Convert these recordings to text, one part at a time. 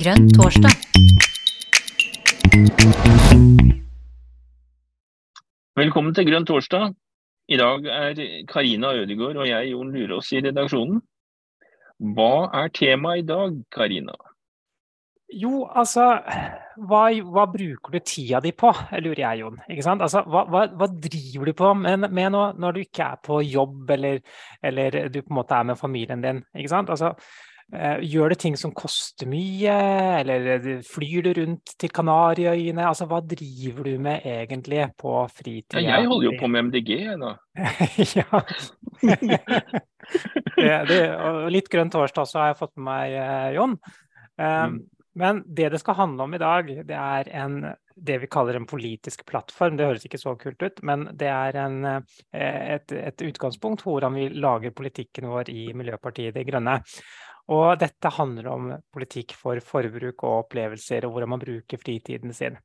Grønn torsdag. Velkommen til Grønn torsdag. I dag er Karina Ødegaard og jeg Jon Lurås i redaksjonen. Hva er temaet i dag, Karina? Jo, altså hva, hva, bruker du tida di på, lurer jeg, Jon. Ikke sant? Altså, hva, hva, hva driver du på med, med nå, når du ikke er på jobb, eller, eller, du på en måte er med familien din? Ikke sant? Altså, gjør du ting som koster mye, eller flyr du rundt til Kanariøyene? Altså, hva driver du med egentlig på fritida? Ja, jeg holder jo på med MDG, jeg da. ja. det, det, og litt Grønn torsdag også har jeg fått med meg, eh, Jon. Um, men det det skal handle om i dag, det er en, det vi kaller en politisk plattform. Det høres ikke så kult ut, men det er en, eh, et, et utgangspunkt for hvordan vi lager politikken vår i Miljøpartiet De Grønne. Og dette handler om politikk for forbruk og opplevelser, og hvordan man bruker fritiden sin.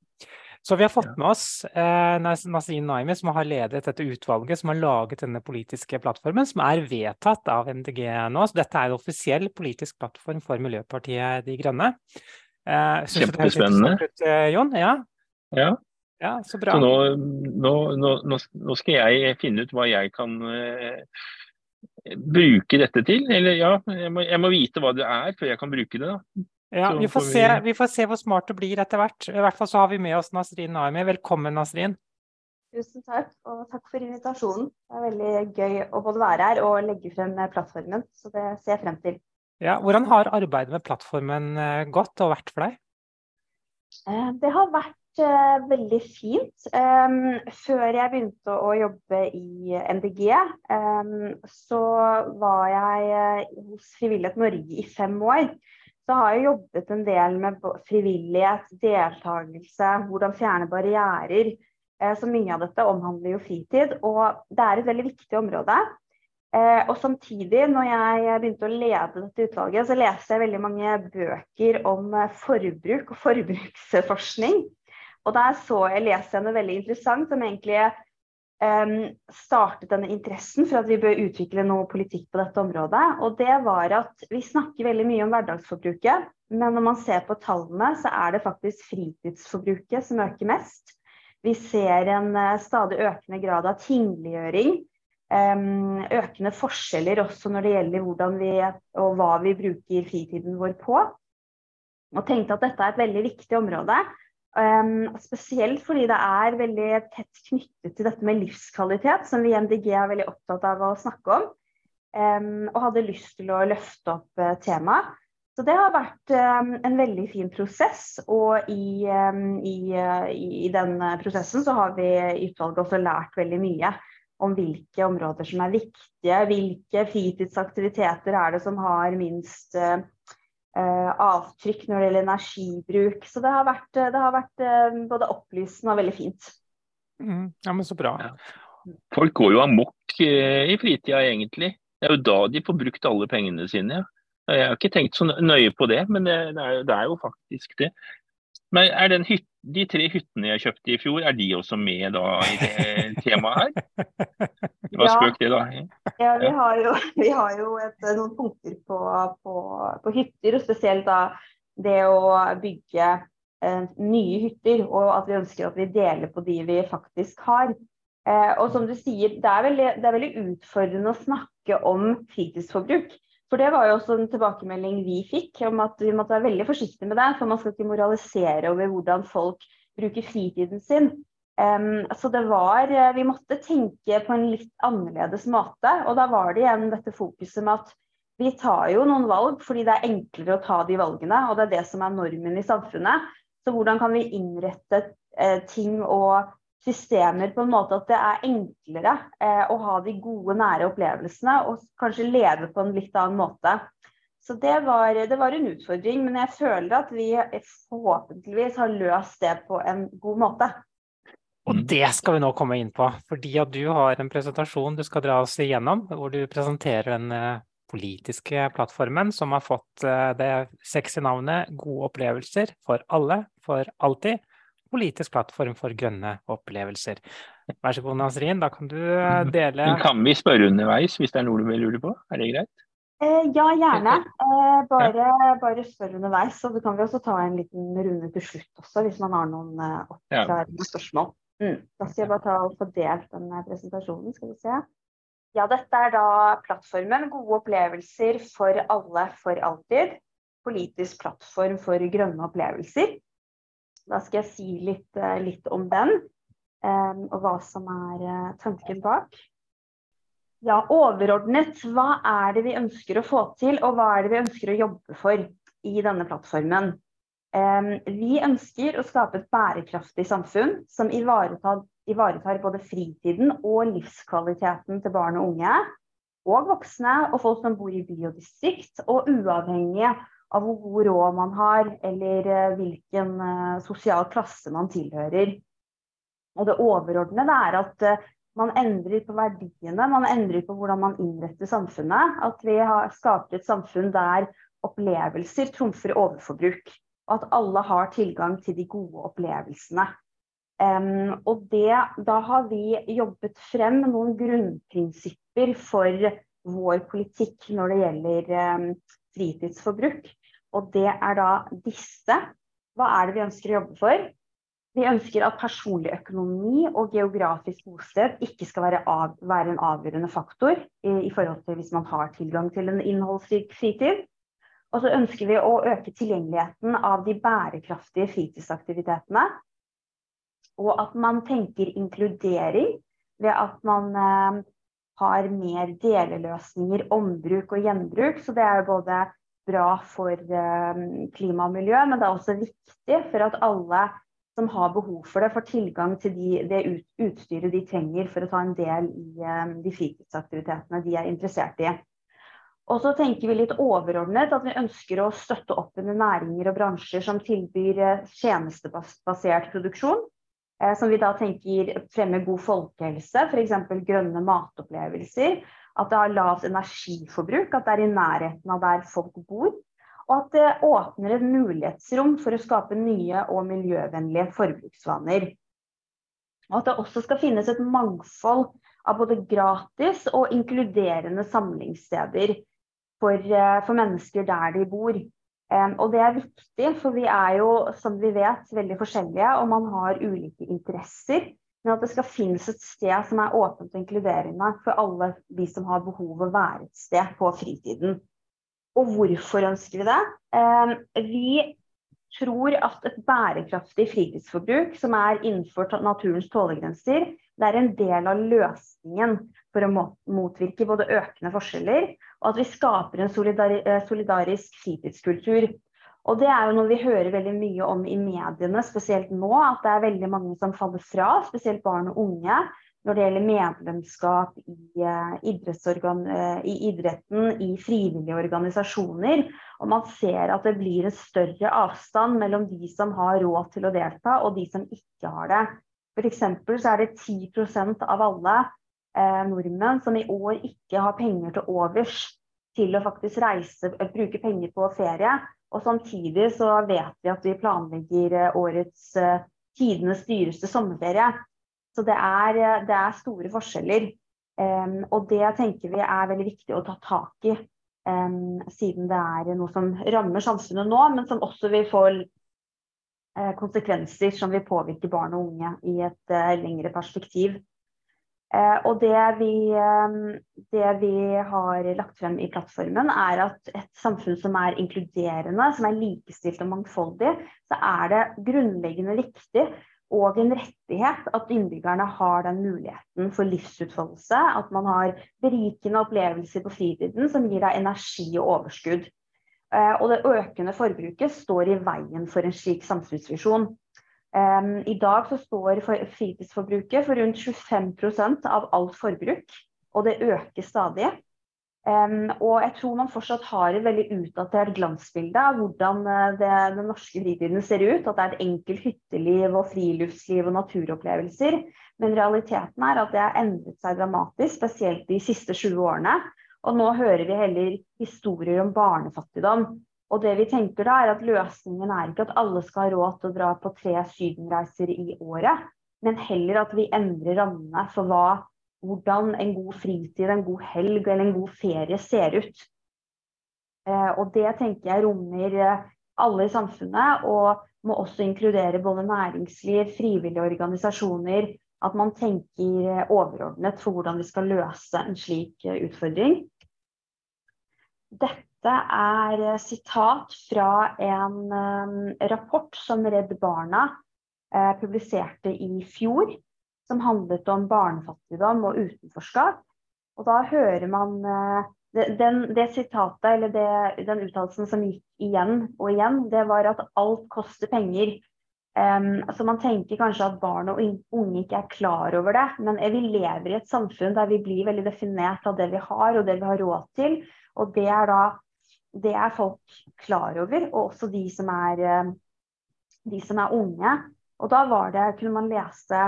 Så vi har fått med oss eh, Nazrin Naimi, som har ledet dette utvalget som har laget denne politiske plattformen, som er vedtatt av MDG nå. Så dette er en offisiell politisk plattform for Miljøpartiet De Grønne. Eh, Kjempespennende. Ut, eh, Jon? Ja. ja. ja. så bra. Så nå, nå, nå, nå, skal jeg finne ut hva jeg kan uh, bruke dette til. Eller ja, jeg må, jeg må, vite hva det er før jeg kan bruke det. da. Ja, vi får, se, vi får, se, hvor smart det blir etter hvert. I hvert fall så har vi med oss Nasrin Naimi. Velkommen, Nasrin. Tusen takk, og takk for invitasjonen. Det er veldig gøy å både være her og legge frem plattformen. Så det ser jeg frem til. Ja, hvordan har arbeidet med plattformen eh, gått og vært for deg? Eh, det har vært uh, veldig fint. Før jeg begynte å jobbe i MDG, så var jeg hos Frivillighet Norge i fem år. Så har jeg jobbet en del med frivillighet, deltakelse, hvordan fjerne barrierer. Uh, så mye av dette omhandler jo fritid, og det er et veldig viktig område. Eh, og samtidig, når jeg begynte å lede dette utvalget, så leste jeg veldig mange bøker om eh, forbruk og forbruksforskning. Og der så jeg, leste jeg noe veldig interessant som egentlig um, startet denne interessen for at vi bør utvikle noe politikk på dette området. Og det var at vi snakker veldig mye om hverdagsforbruket, men når man ser på tallene, så er det faktisk fritidsforbruket som øker mest. Vi ser en eh, stadig økende grad av tingliggjøring økende forskjeller også når det gjelder hvordan vi og hva vi bruker fritiden vår på. Og tenkte at dette er et veldig viktig område. Um, spesielt fordi det er veldig tett knyttet til dette med livskvalitet, som vi i MDG er veldig opptatt av å snakke om. Um, og hadde lyst til å løfte opp uh, temaet. Så det har vært um, en veldig fin prosess. Og i, i, uh, i, den prosessen så har vi i utvalget også lært veldig mye om hvilke områder som er viktige. Hvilke fritidsaktiviteter er det som har minst uh, avtrykk når det gjelder energibruk. Så det har vært, det har vært uh, både opplysende og veldig fint. Mm, ja, men så bra. Ja. Folk går jo amok i fritida, egentlig. Det er jo da de får brukt alle pengene sine. Ja. Jeg har ikke tenkt så nøye på det, men det, det, er, det er, jo faktisk det. Men er den hytta de tre hyttene jeg kjøpte i fjor, er de også med da i det temaet her? Det var spøk, det, da. Ja, vi har jo, vi har jo et, noen punkter på, på, på, hytter, og spesielt da det å bygge eh, nye hytter, og at vi ønsker at vi deler på de vi faktisk har. Eh, og som du sier, det er, veldig, det er veldig utfordrende å snakke om fritidsforbruk. For det var jo også en tilbakemelding vi fikk om at vi måtte være veldig forsiktige med det. For man skal ikke moralisere over hvordan folk bruker fritiden sin. Um, så det var eh, Vi måtte tenke på en litt annerledes måte. Og da var det igjen dette fokuset med at vi tar jo noen valg fordi det er enklere å ta de valgene, og det er det som er normen i samfunnet. Så hvordan kan vi innrette eh, ting og systemer på en måte at det er enklere eh, å ha de gode, nære opplevelsene og kanskje leve på en litt annen måte. Så det var, det var, en utfordring, men jeg føler at vi forhåpentligvis har løst det på en god måte. Og det skal vi nå komme inn på, fordi at du har en presentasjon du skal dra oss igjennom, hvor du presenterer den eh, politiske plattformen som har fått eh, det sexy navnet 'Gode opplevelser for alle, for alltid' politisk plattform for grønne opplevelser. Vær så god, Nasrin, da kan du eh, dele Kan vi spørre underveis hvis det er noe du vil lure på? Er det greit? Eh, ja, gjerne. Eh, bare, bare, spør underveis. Så kan vi også ta en liten runde til slutt også, hvis man har noen oppklarende spørsmål. Mm. Da skal jeg bare ta og få delt den presentasjonen. skal vi se. Ja, dette er da plattformen Gode opplevelser for alle for alltid. Politisk plattform for grønne opplevelser. Da skal jeg si litt, litt om den, og hva som er tanken bak. Ja, overordnet, hva er det vi ønsker å få til, og hva er det vi ønsker å jobbe for i denne plattformen? Vi ønsker å skape et bærekraftig samfunn som ivaretar, ivaretar både fritiden og livskvaliteten til barn og unge, og voksne og folk som bor i by og distrikt, og uavhengig av hvor god råd man har, eller eh, hvilken eh, sosial klasse man tilhører. Og det overordnede er at eh, man endrer på verdiene, man endrer på hvordan man innretter samfunnet. At vi har skapt et samfunn der opplevelser trumfer overforbruk. Og at alle har tilgang til de gode opplevelsene. Um, og det, da har vi jobbet frem noen grunnprinsipper for vår politikk når det gjelder um, fritidsforbruk. Og det er da disse. Hva er det vi ønsker å jobbe for? Vi ønsker at personlig økonomi og geografisk bosted ikke skal være, av, være en avgjørende faktor i, i, forhold til hvis man har tilgang til en innholdsrik fritid. Og så ønsker vi å øke tilgjengeligheten av de bærekraftige fritidsaktivitetene. Og at man tenker inkludering ved at man eh, har mer deleløsninger, ombruk og gjenbruk. Så det er jo både bra for eh, klima og miljø, men det er også viktig for at alle som har behov for det, får tilgang til de, det utstyret de trenger for å ta en del i um, de fritidsaktivitetene de er interessert i. Og så tenker vi litt overordnet at vi ønsker å støtte opp under næringer og bransjer som tilbyr eh, tjenestebasert produksjon. Eh, som vi da tenker fremmer god folkehelse, f.eks. grønne matopplevelser. At det har lavt energiforbruk, at det er i nærheten av der folk bor og at det åpner et mulighetsrom for å skape nye og miljøvennlige forbruksvaner. Og at det også skal finnes et mangfold av både gratis og inkluderende samlingssteder for, eh, for mennesker der de bor. Og det er viktig, for vi er jo, som vi vet, veldig forskjellige, og man har ulike interesser. Men at det skal finnes et sted som er åpent og inkluderende for alle de som har behov for å være et sted på fritiden. Og hvorfor ønsker vi det? Ehm, vi tror at et bærekraftig fritidsforbruk som er innenfor naturens tålegrenser, det er en del av løsningen for å motvirke både økende forskjeller, og at vi skaper en eh, solidarisk fritidskultur. Og det er jo noe vi hører veldig mye om i mediene, spesielt nå. At det er veldig mange som faller fra, spesielt barn og unge når det gjelder medlemskap i, uh, i, idretten, i frivillige organisasjoner. Og man ser at det blir en større avstand mellom de som har råd til å delta, og de som ikke har det. F.eks. så er det 10% av alle eh, nordmenn som i år ikke har penger til overs til å faktisk reise, bruke penger på ferie. Og samtidig så vet vi at vi planlegger årets tidenes dyreste sommerferie. Så det er, eh, det er store forskjeller. Um, og det tenker vi er veldig viktig å ta tak i, um, siden det er noe som rammer samfunnet nå, men som også vil få konsekvenser som vil påvirke barn og unge i et uh, lengre perspektiv. Uh, og det vi, det vi, har lagt frem i plattformen, er at et samfunn som er inkluderende, som er likestilt og mangfoldig, så er det grunnleggende viktig og en rettighet at innbyggerne har den muligheten for livsutfoldelse. At man har berikende opplevelser på fritiden som gir deg energi og overskudd. Eh, og det økende forbruket står i veien for en slik samfunnsvisjon. I dag så står fritidsforbruket for rundt 25% av alt forbruk, og det øker stadig. Og jeg tror man fortsatt har et veldig utdatert glansbilde av hvordan uh, det, den norske fritiden ser ut. At det er et enkelt hytteliv og friluftsliv og naturopplevelser. Men realiteten er at det har endret seg dramatisk, spesielt de siste 20 årene. Og nå hører vi heller historier om barnefattigdom. Og det vi tenker da er at løsningen er ikke at alle skal ha råd til å dra på tre sydenreiser i året, men heller at vi endrer rammene for hva hvordan en god fritid, en god helg eller en god ferie ser ut. Og det tenker jeg rommer alle i samfunnet, og må også inkludere både næringsliv, frivillige organisasjoner. At man tenker overordnet for hvordan vi skal løse en slik utfordring. Dette er sitat fra en rapport som Redd Barna publiserte i fjor som handlet om barnefattigdom og utenforskap. Og da hører man eh, den, det sitatet, eller det, den uttalelsen som gikk igjen og igjen, det var at alt koster penger. Um, så man tenker kanskje at barn og unge ikke er klar over det, men vi lever i et samfunn der vi blir veldig definert av det vi har og det vi har råd til. Og det er da det er folk klar over, og også de som er, eh, de som er unge. Og da var det, kunne man lese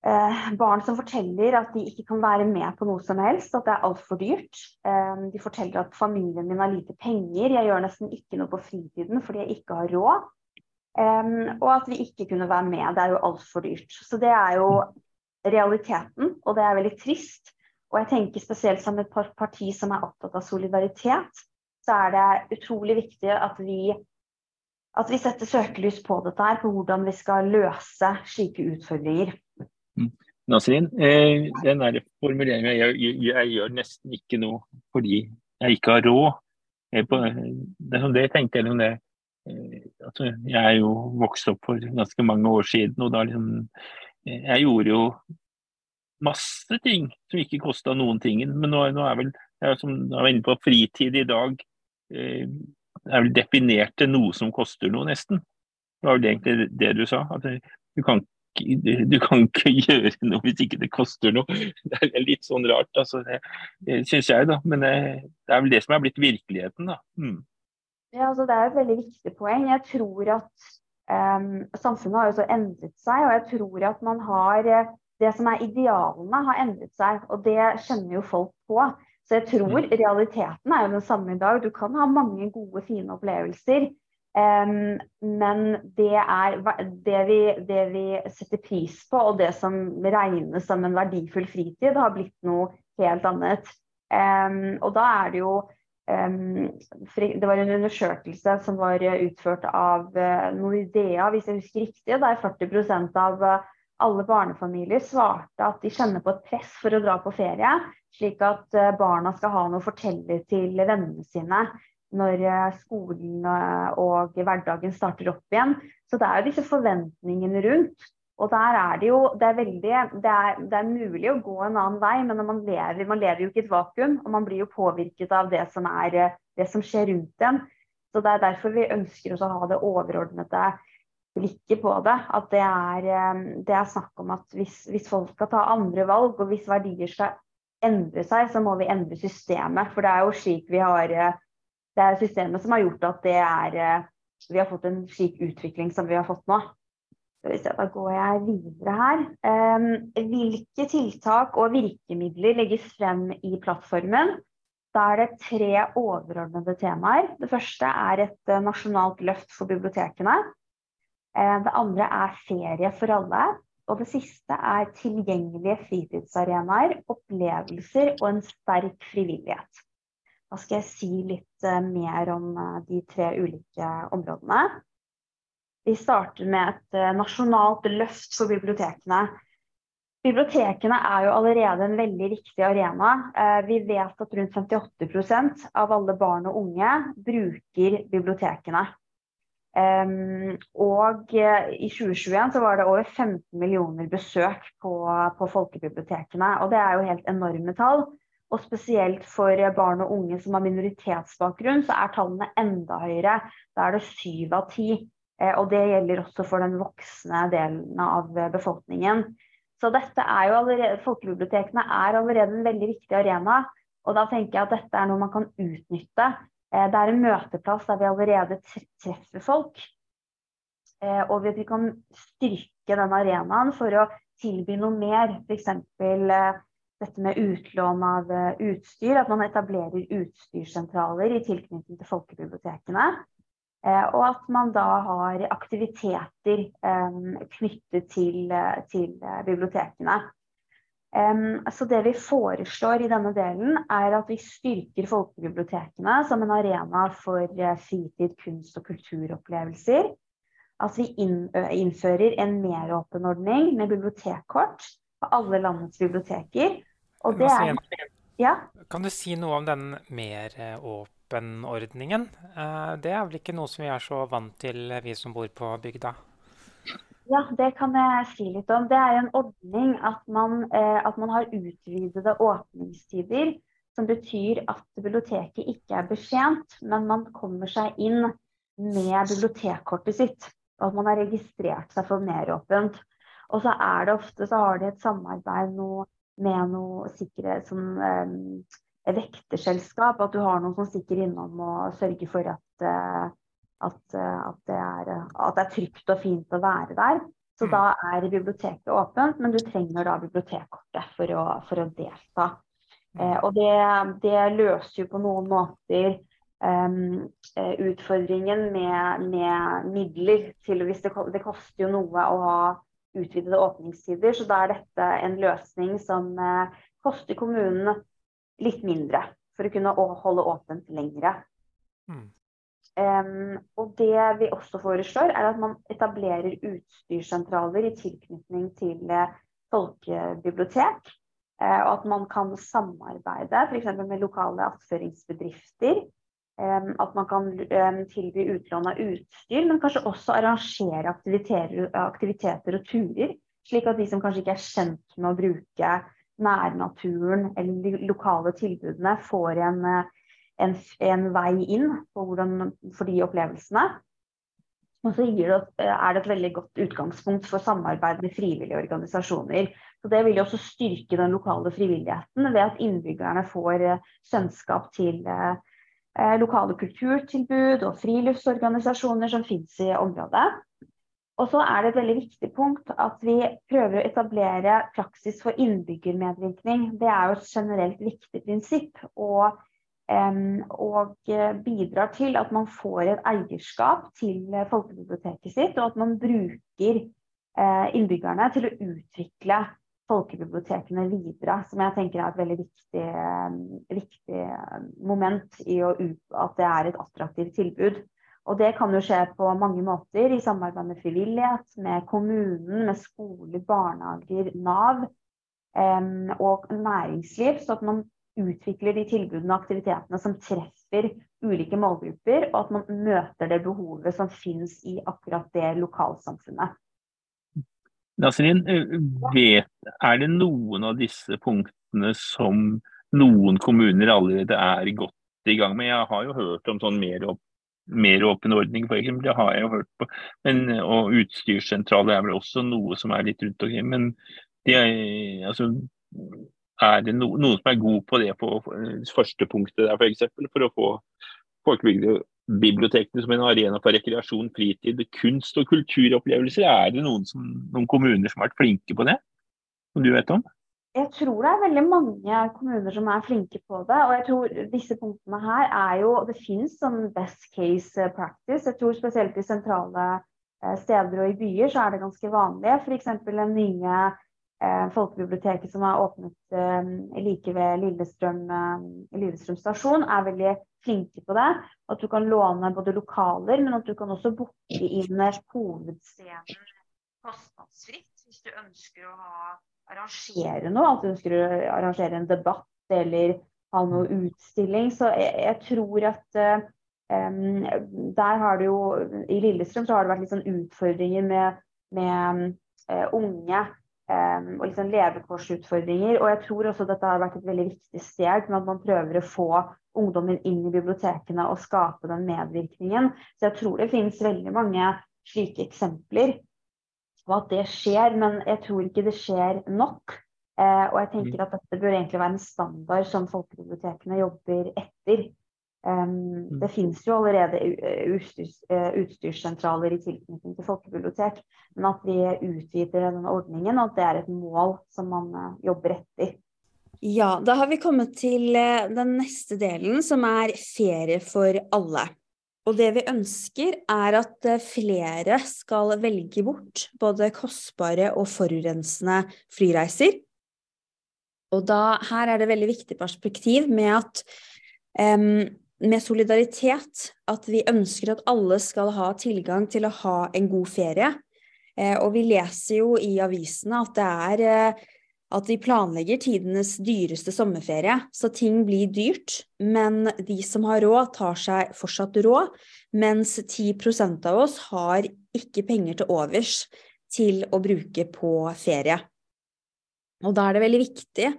Eh, barn som forteller at de ikke kan være med på noe som helst, at det er altfor dyrt. Eh, de forteller at familien min har lite penger, jeg gjør nesten ikke noe på fritiden fordi jeg ikke har råd. Eh, og at vi ikke kunne være med, det er jo altfor dyrt. Så det er jo realiteten, og det er veldig trist. Og jeg tenker spesielt som et parti som er opptatt av solidaritet, så er det utrolig viktig at vi, at vi setter søkelys på dette her, på hvordan vi skal løse slike utfordringer. Nasrin, eh, den der formuleringen jeg, jeg, jeg, gjør nesten ikke noe fordi jeg ikke har råd. Jeg, på, det, det tenkte jeg om det. Eh, altså, jeg er jo vokst opp for ganske mange år siden, og da liksom eh, Jeg gjorde jo masse ting som ikke kosta noen ting. Men nå, nå, er vel som jeg var inne på fritid i dag eh, er vel definert til noe som koster noe, nesten. Det var vel egentlig det du sa. at Du kan du kan ikke gjøre noe hvis ikke det koster noe. Det er litt sånn rart, altså, det, syns jeg. da, Men det, det, er vel det som er blitt virkeligheten. da. Mm. Ja, altså, Det er et veldig viktig poeng. Jeg tror at um, Samfunnet har jo så endret seg, og jeg tror at man har eh, Det som er idealene, har endret seg. Og det kjenner jo folk på. Så jeg tror mm. realiteten er jo den samme i dag. Du kan ha mange gode, fine opplevelser. Um, men det er det vi, det vi, setter pris på, og det som regnes som en verdifull fritid, har blitt noe helt annet. Um, og da er det jo um, Det var en undersøkelse som var utført av uh, Nordea, hvis jeg husker riktig, der 40% av alle barnefamilier svarte at de kjenner på et press for å dra på ferie, slik at uh, barna skal ha noe å fortelle til vennene sine når eh, skolen eh, og hverdagen starter opp igjen. Så det er jo disse forventningene rundt. Og der er det jo det er, veldig, det er, det er mulig å gå en annen vei, men man lever, man lever jo ikke i et vakuum. Og man blir jo påvirket av det som, er, eh, det som skjer rundt en. Så det er derfor vi ønsker å ha det overordnede blikket på det. At det er, det er snakk om at hvis, hvis, folk skal ta andre valg, og hvis verdier skal endre seg, så må vi endre systemet. For det er jo slik vi har det er systemet som har gjort at det er eh, Vi har fått en slik utvikling som vi har fått nå. Da går jeg videre her. Ehm, hvilke tiltak og virkemidler legges frem i plattformen? Da er det tre overordnede temaer. Det første er et eh, nasjonalt løft for bibliotekene. Eh, det andre er ferie for alle. Og det siste er tilgjengelige fritidsarenaer, opplevelser og en sterk frivillighet. Da skal jeg si litt uh, mer om uh, de tre ulike områdene. Vi starter med et nasjonalt løft for bibliotekene. Bibliotekene er jo allerede en veldig viktig arena. Vi vet at rundt 58% av alle barn og unge bruker bibliotekene. Um, og i 2021 så var det over 15 millioner besøk på, på folkebibliotekene. Og det er jo helt enorme tall. Og spesielt for barn og unge som har minoritetsbakgrunn, så er tallene enda høyere. Da er det syv av ti. Eh, og det gjelder også for den voksne delen av befolkningen. Så dette er jo allerede, Folkebibliotekene er allerede en veldig viktig arena. Og da tenker jeg at dette er noe man kan utnytte. Eh, det er en møteplass der vi allerede treffer folk. Eh, og vi kan styrke den arenaen for å tilby noe mer. F.eks dette med utlån av eh, utstyr, at man etablerer utstyrssentraler i tilknytning til folkebibliotekene. Eh, og at man da har aktiviteter eh, knyttet til, til bibliotekene. Um, så det vi foreslår i denne delen, er at vi styrker folkebibliotekene som en arena for uh, fritid, kunst og kulturopplevelser. At vi inn, innfører en meråpen ordning med bibliotekkort på alle landets biblioteker. Og det er, ja? Kan du si noe om den meråpen-ordningen? Uh, det er vel ikke noe som vi er så vant til, vi som bor på bygda? Ja, det kan jeg si litt om. Det er en ordning at man, eh, at man har utvidede åpningstider. Som betyr at biblioteket ikke er betjent, men man kommer seg inn med bibliotekkortet sitt. Og at man har registrert seg for meråpent. Og så er det ofte så har de et samarbeid noe, med noe sikkerhet som eh, vekterselskap. At du har noen som stikker innom og sørger for at eh, at, eh, at, det er, at, det er, trygt og fint å være der. Så mm. da er biblioteket åpent, men du trenger da bibliotekkortet for å, for å delta. Mm. Eh, og det, det, løser jo på noen måter um, utfordringen med, med, midler til hvis det, det, koster jo noe å ha utvidede åpningstider, så da er dette en løsning som eh, koster kommunen litt mindre for å kunne holde åpent lengre. Mm. Um, og det vi også foreslår, er at man etablerer utstyrssentraler i tilknytning til uh, folkebibliotek. Uh, og at man kan samarbeide f.eks. med lokale attføringsbedrifter. Um, at man kan um, tilby utlån av utstyr, men kanskje også arrangere aktiviteter, aktiviteter, og turer. Slik at de som kanskje ikke er kjent med å bruke nærnaturen eller de lokale tilbudene, får en uh, en, en vei inn hvordan, for de opplevelsene. Og så det, er det et veldig godt utgangspunkt for samarbeid med frivillige organisasjoner. Så Det vil jo også styrke den lokale frivilligheten ved at innbyggerne får eh, kjennskap til eh, eh, lokale kulturtilbud og friluftsorganisasjoner som finnes i området. Og så er det et veldig viktig punkt at vi prøver å etablere praksis for innbyggermedvirkning. Det er jo et generelt viktig prinsipp. og og eh, bidrar til at man får et eierskap til eh, folkebiblioteket sitt, og at man bruker eh, innbyggerne til å utvikle folkebibliotekene videre, som jeg tenker er et veldig viktig, viktig moment i å, at det er et attraktivt tilbud. Og det kan jo skje på mange måter, i samarbeid med frivillighet, med kommunen, med skoler, barnehager, Nav um, og næringsliv. Så at man utvikler de tilbudene og aktivitetene som treffer ulike målgrupper, og at man møter det behovet som finnes i akkurat det lokalsamfunnet. Nasrin, vet, er det noen av disse punktene som noen kommuner allerede er godt i gang med? Jeg har jo hørt om sånn mer, opp, mer åpen ordning, f.eks. Det har jeg jo hørt på. Men, og utstyrssentraler er vel også noe som er litt rundt omkring. Men de er, altså, er det no, noen som er god på det på første punktet der, f.eks. For, for å få folkebibliotekene som en arena for rekreasjon, fritid, kunst og kulturopplevelser? Er det noen, som, noen kommuner som har vært flinke på det, som du vet om? Jeg tror det er veldig mange kommuner som er flinke på det. Og jeg tror disse punktene her er jo Det finnes sånn best case practice. Jeg tror spesielt i sentrale eh, steder og i byer så er det ganske vanlig. F.eks. den nye Eh, folkebiblioteket som har åpnet eh, like ved Lillestrøm, eh, Lillestrøm, stasjon, er veldig flinke på det. At du kan låne både lokaler, men at du kan også booke inn hovedscenen kostnadsfritt hvis du ønsker å ha, arrangere noe. At du ønsker å arrangere en debatt eller ha noe utstilling. Så jeg, jeg tror at um, der har det jo I Lillestrøm så har det vært litt sånn utfordringer med, med uh, unge Og liksom levekårsutfordringer. Og jeg tror også dette har vært et veldig viktig steg med at man prøver å få ungdommen inn i bibliotekene og skape den medvirkningen. Så jeg tror det finnes veldig mange slike eksempler på at det skjer, men jeg tror ikke det skjer nok. Eh, og jeg tenker mm. at dette bør egentlig være en standard som folkebibliotekene jobber etter. Um, det finnes jo allerede utstyrs, utstyrssentraler i tilknytning til folkebibliotek, men at vi utvider denne ordningen, og at det er et mål som man uh, jobber etter. Ja, da har vi kommet til den neste delen, som er ferie for alle. Og det vi ønsker, er at flere skal velge bort både kostbare og forurensende flyreiser. Og da, her er det veldig viktig perspektiv med at um, med solidaritet, at vi ønsker at alle skal ha tilgang til å ha en god ferie. Eh, og vi leser jo i avisene at det er eh, at vi planlegger tidenes dyreste sommerferie, så ting blir dyrt. Men de som har råd, tar seg fortsatt råd, mens 10% av oss har ikke penger til overs til å bruke på ferie. Og da er det veldig viktig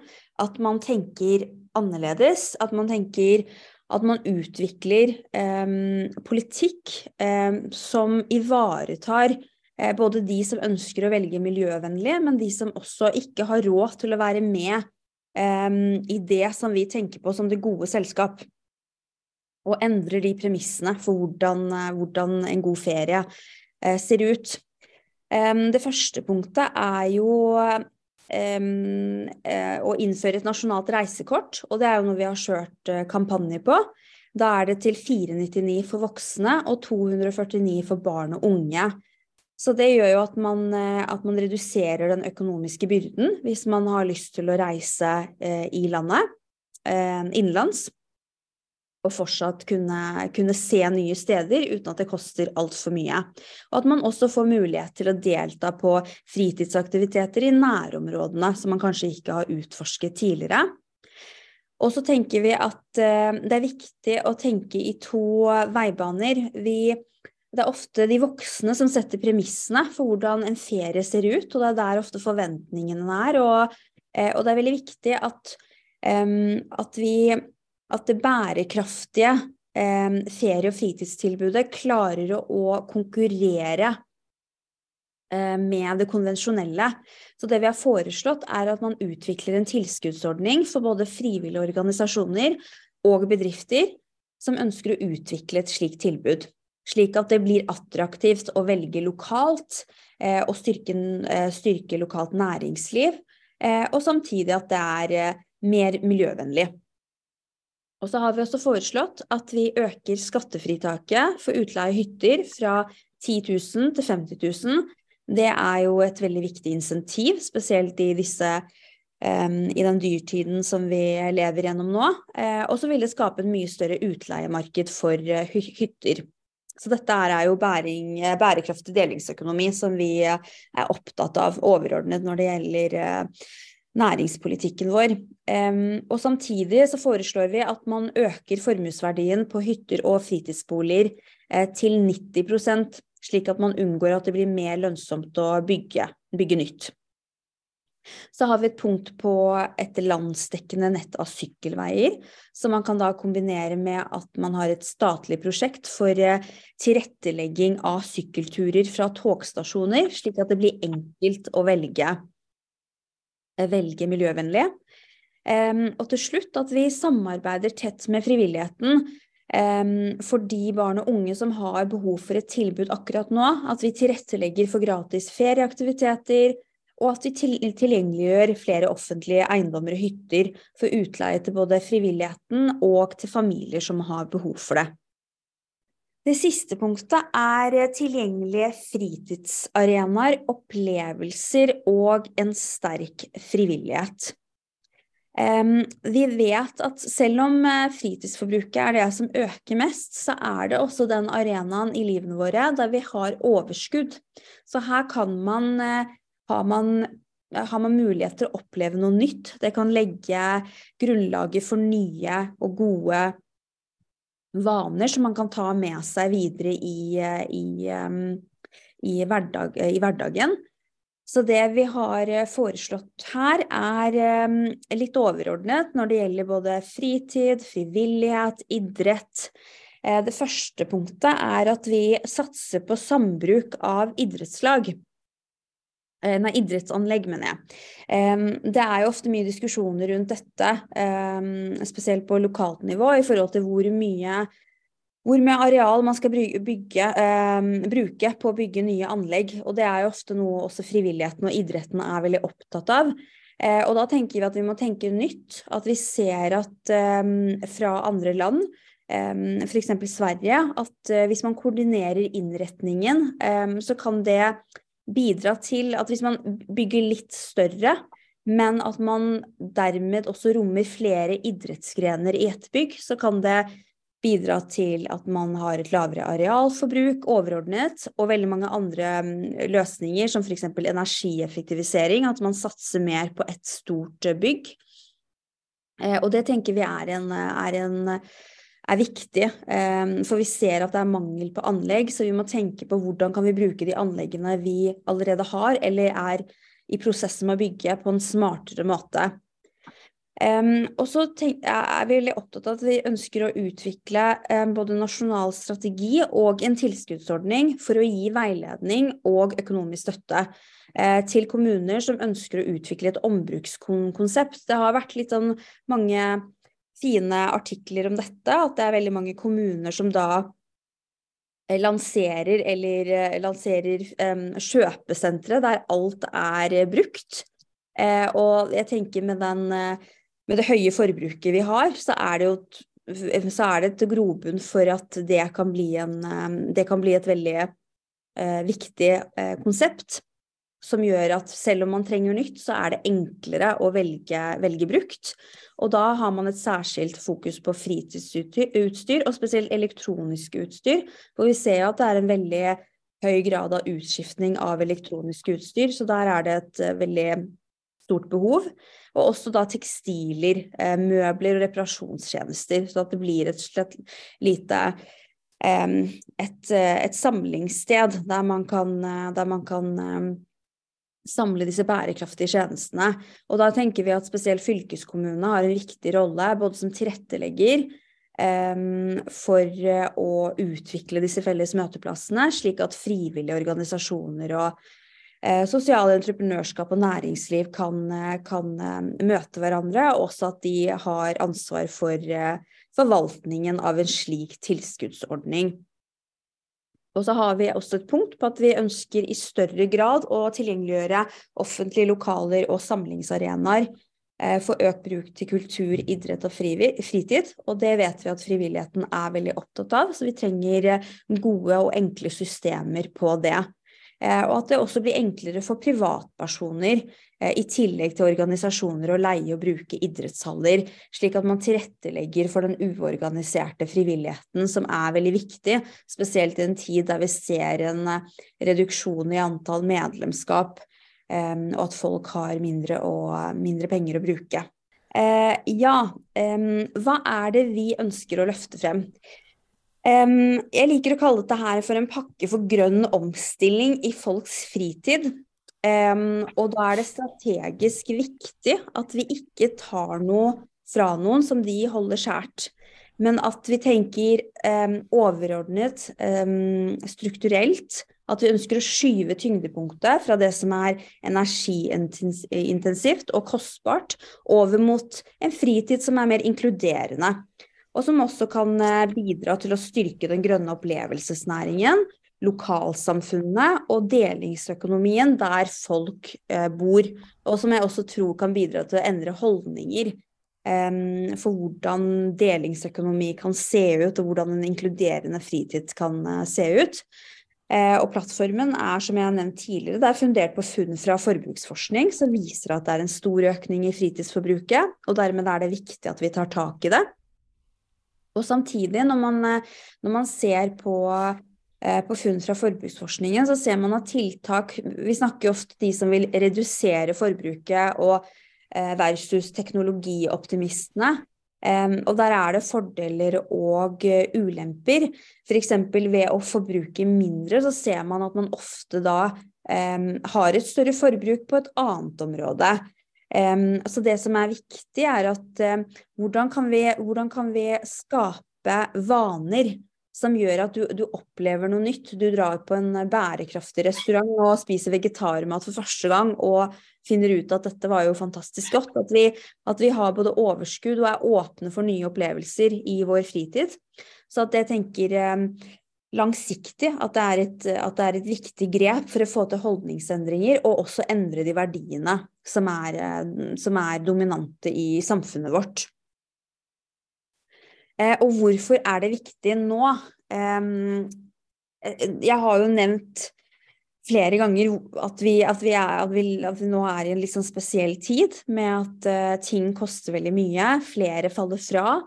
at man tenker annerledes, at man tenker at man utvikler eh, politikk eh, som ivaretar eh, både de som ønsker å velge miljøvennlig, men de som også ikke har råd til å være med i det som vi tenker på som det gode selskap. Og endrer de premissene for hvordan, eh, hvordan en god ferie eh, ser ut. det første punktet er jo å innføre et nasjonalt reisekort, og det er jo noe vi har kjørt eh, kampanje på. Da er det til 499 for voksne og 249 for barn og unge. Så det gjør jo at man, eh, at man reduserer den økonomiske byrden hvis man har lyst til å reise i landet, innenlands og fortsatt kunne, kunne, se nye steder uten at det koster altfor mye. Og at man også får mulighet til å delta på fritidsaktiviteter i nærområdene som man kanskje ikke har utforsket tidligere. Og så tenker vi at uh, det er viktig å tenke i to veibaner. Vi, det er ofte de voksne som setter premissene for hvordan en ferie ser ut, og det er der ofte forventningene er. Og, uh, og det er veldig viktig at, at vi at det bærekraftige eh, ferie- og fritidstilbudet klarer å, å konkurrere eh, med det konvensjonelle. Så det vi har foreslått, er at man utvikler en tilskuddsordning for både frivillige organisasjoner og bedrifter som ønsker å utvikle et slikt tilbud. Slik at det blir attraktivt å velge lokalt eh, og styrke, eh, styrke, lokalt næringsliv, eh, og samtidig at det er eh, mer miljøvennlig. Og så har vi også foreslått at vi øker skattefritaket for utleie hytter fra 10 000 til 50 000. Det er jo et veldig viktig insentiv, spesielt i disse um, i den dyrtiden som vi lever gjennom nå. Uh, og så vil det skape en mye større utleiemarked for uh, hytter. Så dette er jo bæring, bærekraftig delingsøkonomi som vi er opptatt av overordnet når det gjelder uh, næringspolitikken vår. og samtidig så foreslår vi at man øker formuesverdien på hytter og fritidsboliger eh, til 90% slik at man unngår at det blir mer lønnsomt å bygge, bygge nytt. Så har vi et punkt på et landsdekkende nett av sykkelveier, som man kan da kombinere med at man har et statlig prosjekt for eh, tilrettelegging av sykkelturer fra togstasjoner, slik at det blir enkelt å velge velge miljøvennlig. og til slutt at vi samarbeider tett med frivilligheten for de barn og unge som har behov for et tilbud akkurat nå. At vi tilrettelegger for gratis ferieaktiviteter, og at vi tilgjengeliggjør flere offentlige eiendommer og hytter for utleie til både frivilligheten og til familier som har behov for det. Det siste punktet er tilgjengelige fritidsarenaer, opplevelser og en sterk frivillighet. vi vet at selv om eh, fritidsforbruket er det som øker mest, så er det også den arenaen i livene våre der vi har overskudd. Så her kan man, eh, har man har man mulighet til å oppleve noe nytt. Det kan legge grunnlaget for nye og gode vaner som man kan ta med seg videre i, i, i, hverdag, i hverdagen. Så det vi har foreslått her, er litt overordnet når det gjelder både fritid, frivillighet, idrett. Eh, det første punktet er at vi satser på sambruk av idrettslag. Eh, nei, idrettsanlegg, mener jeg. Det er jo ofte mye diskusjoner rundt dette, spesielt på lokalt nivå, i forhold til hvor mye, hvor mye areal man skal bygge, bruke på å bygge nye anlegg. Og det er jo ofte noe også frivilligheten og idretten er veldig opptatt av. Eh, og da tenker vi at vi må tenke nytt. At vi ser at fra andre land, f.eks. Sverige, at eh, hvis man koordinerer innretningen, så kan det bidra til at hvis man bygger litt større, men at man dermed også rommer flere idrettsgrener i ett bygg, så kan det bidra til at man har et lavere arealforbruk overordnet, og veldig mange andre mm, løsninger, som f.eks. energieffektivisering, at man satser mer på ett stort bygg. Eh, og det tenker vi er, en, er, en, er viktig, eh, for vi ser at det er mangel på anlegg, så vi må tenke på hvordan kan vi bruke de anleggene vi allerede har, eller er i prosessen med å bygge, på en smartere måte. Um, og så er vi veldig opptatt av at vi ønsker å utvikle um, både nasjonal strategi og en tilskuddsordning for å gi veiledning og økonomisk støtte uh, til kommuner som ønsker å utvikle et ombrukskonsept. Det har vært litt sånn mange fine artikler om dette, at det er veldig mange kommuner som da eh, lanserer eller uh, lanserer um, kjøpesentre der alt er brukt. Uh, og jeg tenker med den med det høye forbruket vi har, så er det jo så er det et grobunn for at det kan bli, en, eh, det kan bli et veldig eh, viktig eh, konsept. Som gjør at selv om man trenger nytt, så er det enklere å velge, velge brukt. Og da har man et særskilt fokus på fritidsutstyr, og spesielt elektronisk utstyr. For vi ser jo at det er en veldig høy grad av utskiftning av elektronisk utstyr, så der er det et uh, veldig stort behov. Og også da tekstiler, eh, møbler og reparasjonstjenester, så at det blir et slett lite et, eh, et, samlingssted der man kan, eh, der man kan samle disse bærekraftige tjenestene. Og da tenker vi at spesielt fylkeskommunene har en viktig rolle, både som tilrettelegger um, for å utvikle disse felles møteplassene, slik at frivillige organisasjoner og eh, sosiale entreprenørskap og næringsliv kan, eh, kan eh, møte hverandre, og også at de har ansvar for eh, forvaltningen av en slik tilskuddsordning. Og så har vi også et punkt på at vi ønsker i større grad å tilgjengeliggjøre offentlige lokaler og samlingsarenaer for økt bruk til kultur, idrett og fritid. Og det vet vi at frivilligheten er veldig opptatt av, så vi trenger gode og enkle systemer på det. Eh, og at det også blir enklere for privatpersoner, eh, i tillegg til organisasjoner, å leie og bruke idrettshaller, slik at man tilrettelegger for den uorganiserte frivilligheten, som er veldig viktig, spesielt i en tid der vi ser en eh, reduksjon i antall medlemskap, og at folk har mindre, og, mindre penger å bruke. ja, hva er det vi ønsker å løfte frem? Jeg liker å kalle dette her for en pakke for grønn omstilling i folks fritid. Og da er det strategisk viktig at vi ikke tar noe fra noen som de holder skjært, men at vi tenker overordnet, strukturelt. At vi ønsker å skyve tyngdepunktet fra det som er energiintensivt og kostbart, over mot en fritid som er mer inkluderende og som også kan eh, bidra til å styrke den grønne opplevelsesnæringen, lokalsamfunnet og delingsøkonomien der folk eh, bor. Og som jeg også tror kan bidra til å endre holdninger eh, for hvordan delingsøkonomi kan se ut, og hvordan en inkluderende fritid kan eh, se ut. Eh, og plattformen er, som jeg har nevnt tidligere, det er fundert på funn fra forbruksforskning som viser at det er en stor økning i fritidsforbruket, og dermed er det viktig at vi tar tak i det. Og samtidig, når man, eh, når man ser på, eh, på, funn fra forbruksforskningen, så ser man at tiltak Vi snakker ofte de som vil redusere forbruket, og eh, versus teknologioptimistene. og der er det fordeler og ulemper. F.eks. ved å forbruke mindre, så ser man at man ofte da har et større forbruk på et annet område. Um, så det som er viktig, er at uh, hvordan, kan vi, hvordan, kan vi, skape vaner som gjør at du, du, opplever noe nytt. Du drar på en bærekraftig restaurant og spiser vegetarmat for første gang og finner ut at dette var jo fantastisk godt. At vi, at vi har både overskudd og er åpne for nye opplevelser i vår fritid. Så at jeg tenker um, langsiktig, at det, et, at det, er et, viktig grep for å få til holdningsendringer, og også endre de verdiene som er, som er dominante i samfunnet vårt. Eh, og hvorfor er det viktig nå? Eh, jeg har jo nevnt flere ganger at vi, at vi, er, at vi, at vi nå er i en litt sånn spesiell tid med at eh, ting koster veldig mye, flere faller fra.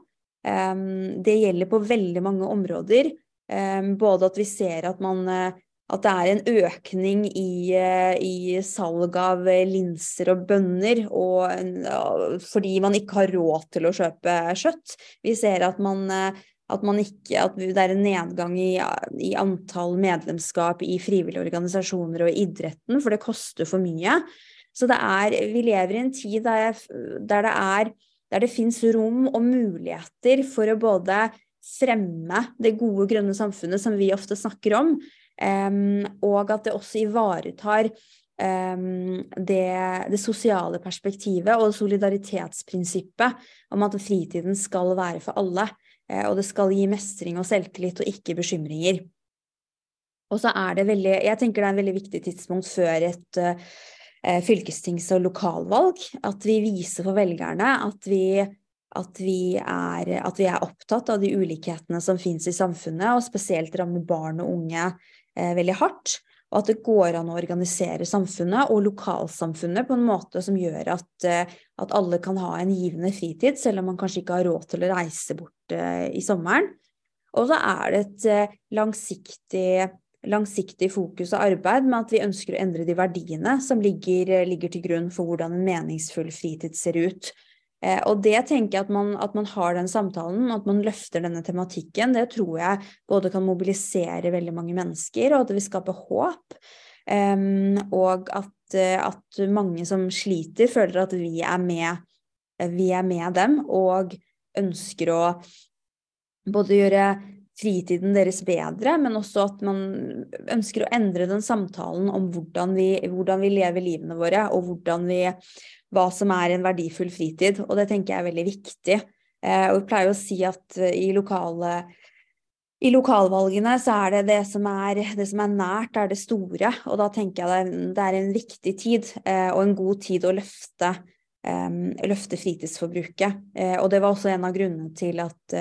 Det gjelder på veldig mange områder. Um, både at vi ser at man uh, at det er en økning i, uh, i salg av linser og bønner, og, fordi man ikke har råd til å kjøpe kjøtt. Vi ser at man at, ikke, at, det er en nedgang i, i, antall medlemskap i frivillige organisasjoner og idretten, for det koster for mye. Så er, vi lever i en tid der, der det er det fins rom og muligheter for å både fremme det gode, grønne samfunnet som vi ofte snakker om, um, og at det også ivaretar um, det, det, sosiale perspektivet og solidaritetsprinsippet om at fritiden skal være for alle. Eh, og det skal gi mestring og selvtillit, og ikke bekymringer. Og så er det veldig Jeg tenker det er en veldig viktig tidspunkt før et uh, fylkestings- og lokalvalg at vi viser for velgerne at vi, at, vi er, at vi, er, opptatt av de ulikhetene som finnes i samfunnet, og spesielt rammer barn og unge eh, veldig hardt og at det går an å organisere samfunnet og lokalsamfunnet på en måte som gjør at, eh, at, alle kan ha en givende fritid, selv om man kanskje ikke har råd til å reise bort eh, i sommeren. Og så er det et eh, langsiktig, langsiktig, fokus og arbeid med at vi ønsker å endre de verdiene som ligger, ligger til grunn for hvordan en meningsfull fritid ser ut. Eh, og det tenker jeg at man, at man, har den samtalen, at man løfter denne tematikken, det tror jeg både kan mobilisere veldig mange mennesker, og at det vil skape håp. Um, og at, at, mange som sliter, føler at vi er, med, vi er med dem, og ønsker å både gjøre fritiden deres bedre, men også at man ønsker å endre den samtalen om hvordan vi, hvordan vi lever livene våre, og hvordan vi hva som er en verdifull fritid, og det tenker jeg er veldig viktig. Eh, og vi pleier å si at eh, i lokale i lokalvalgene så er det det som er, det som er nært, er det store. Og da tenker jeg det, det er en viktig tid, eh, og en god tid å løfte, eh, løfte fritidsforbruket. Og det var også en av grunnene til at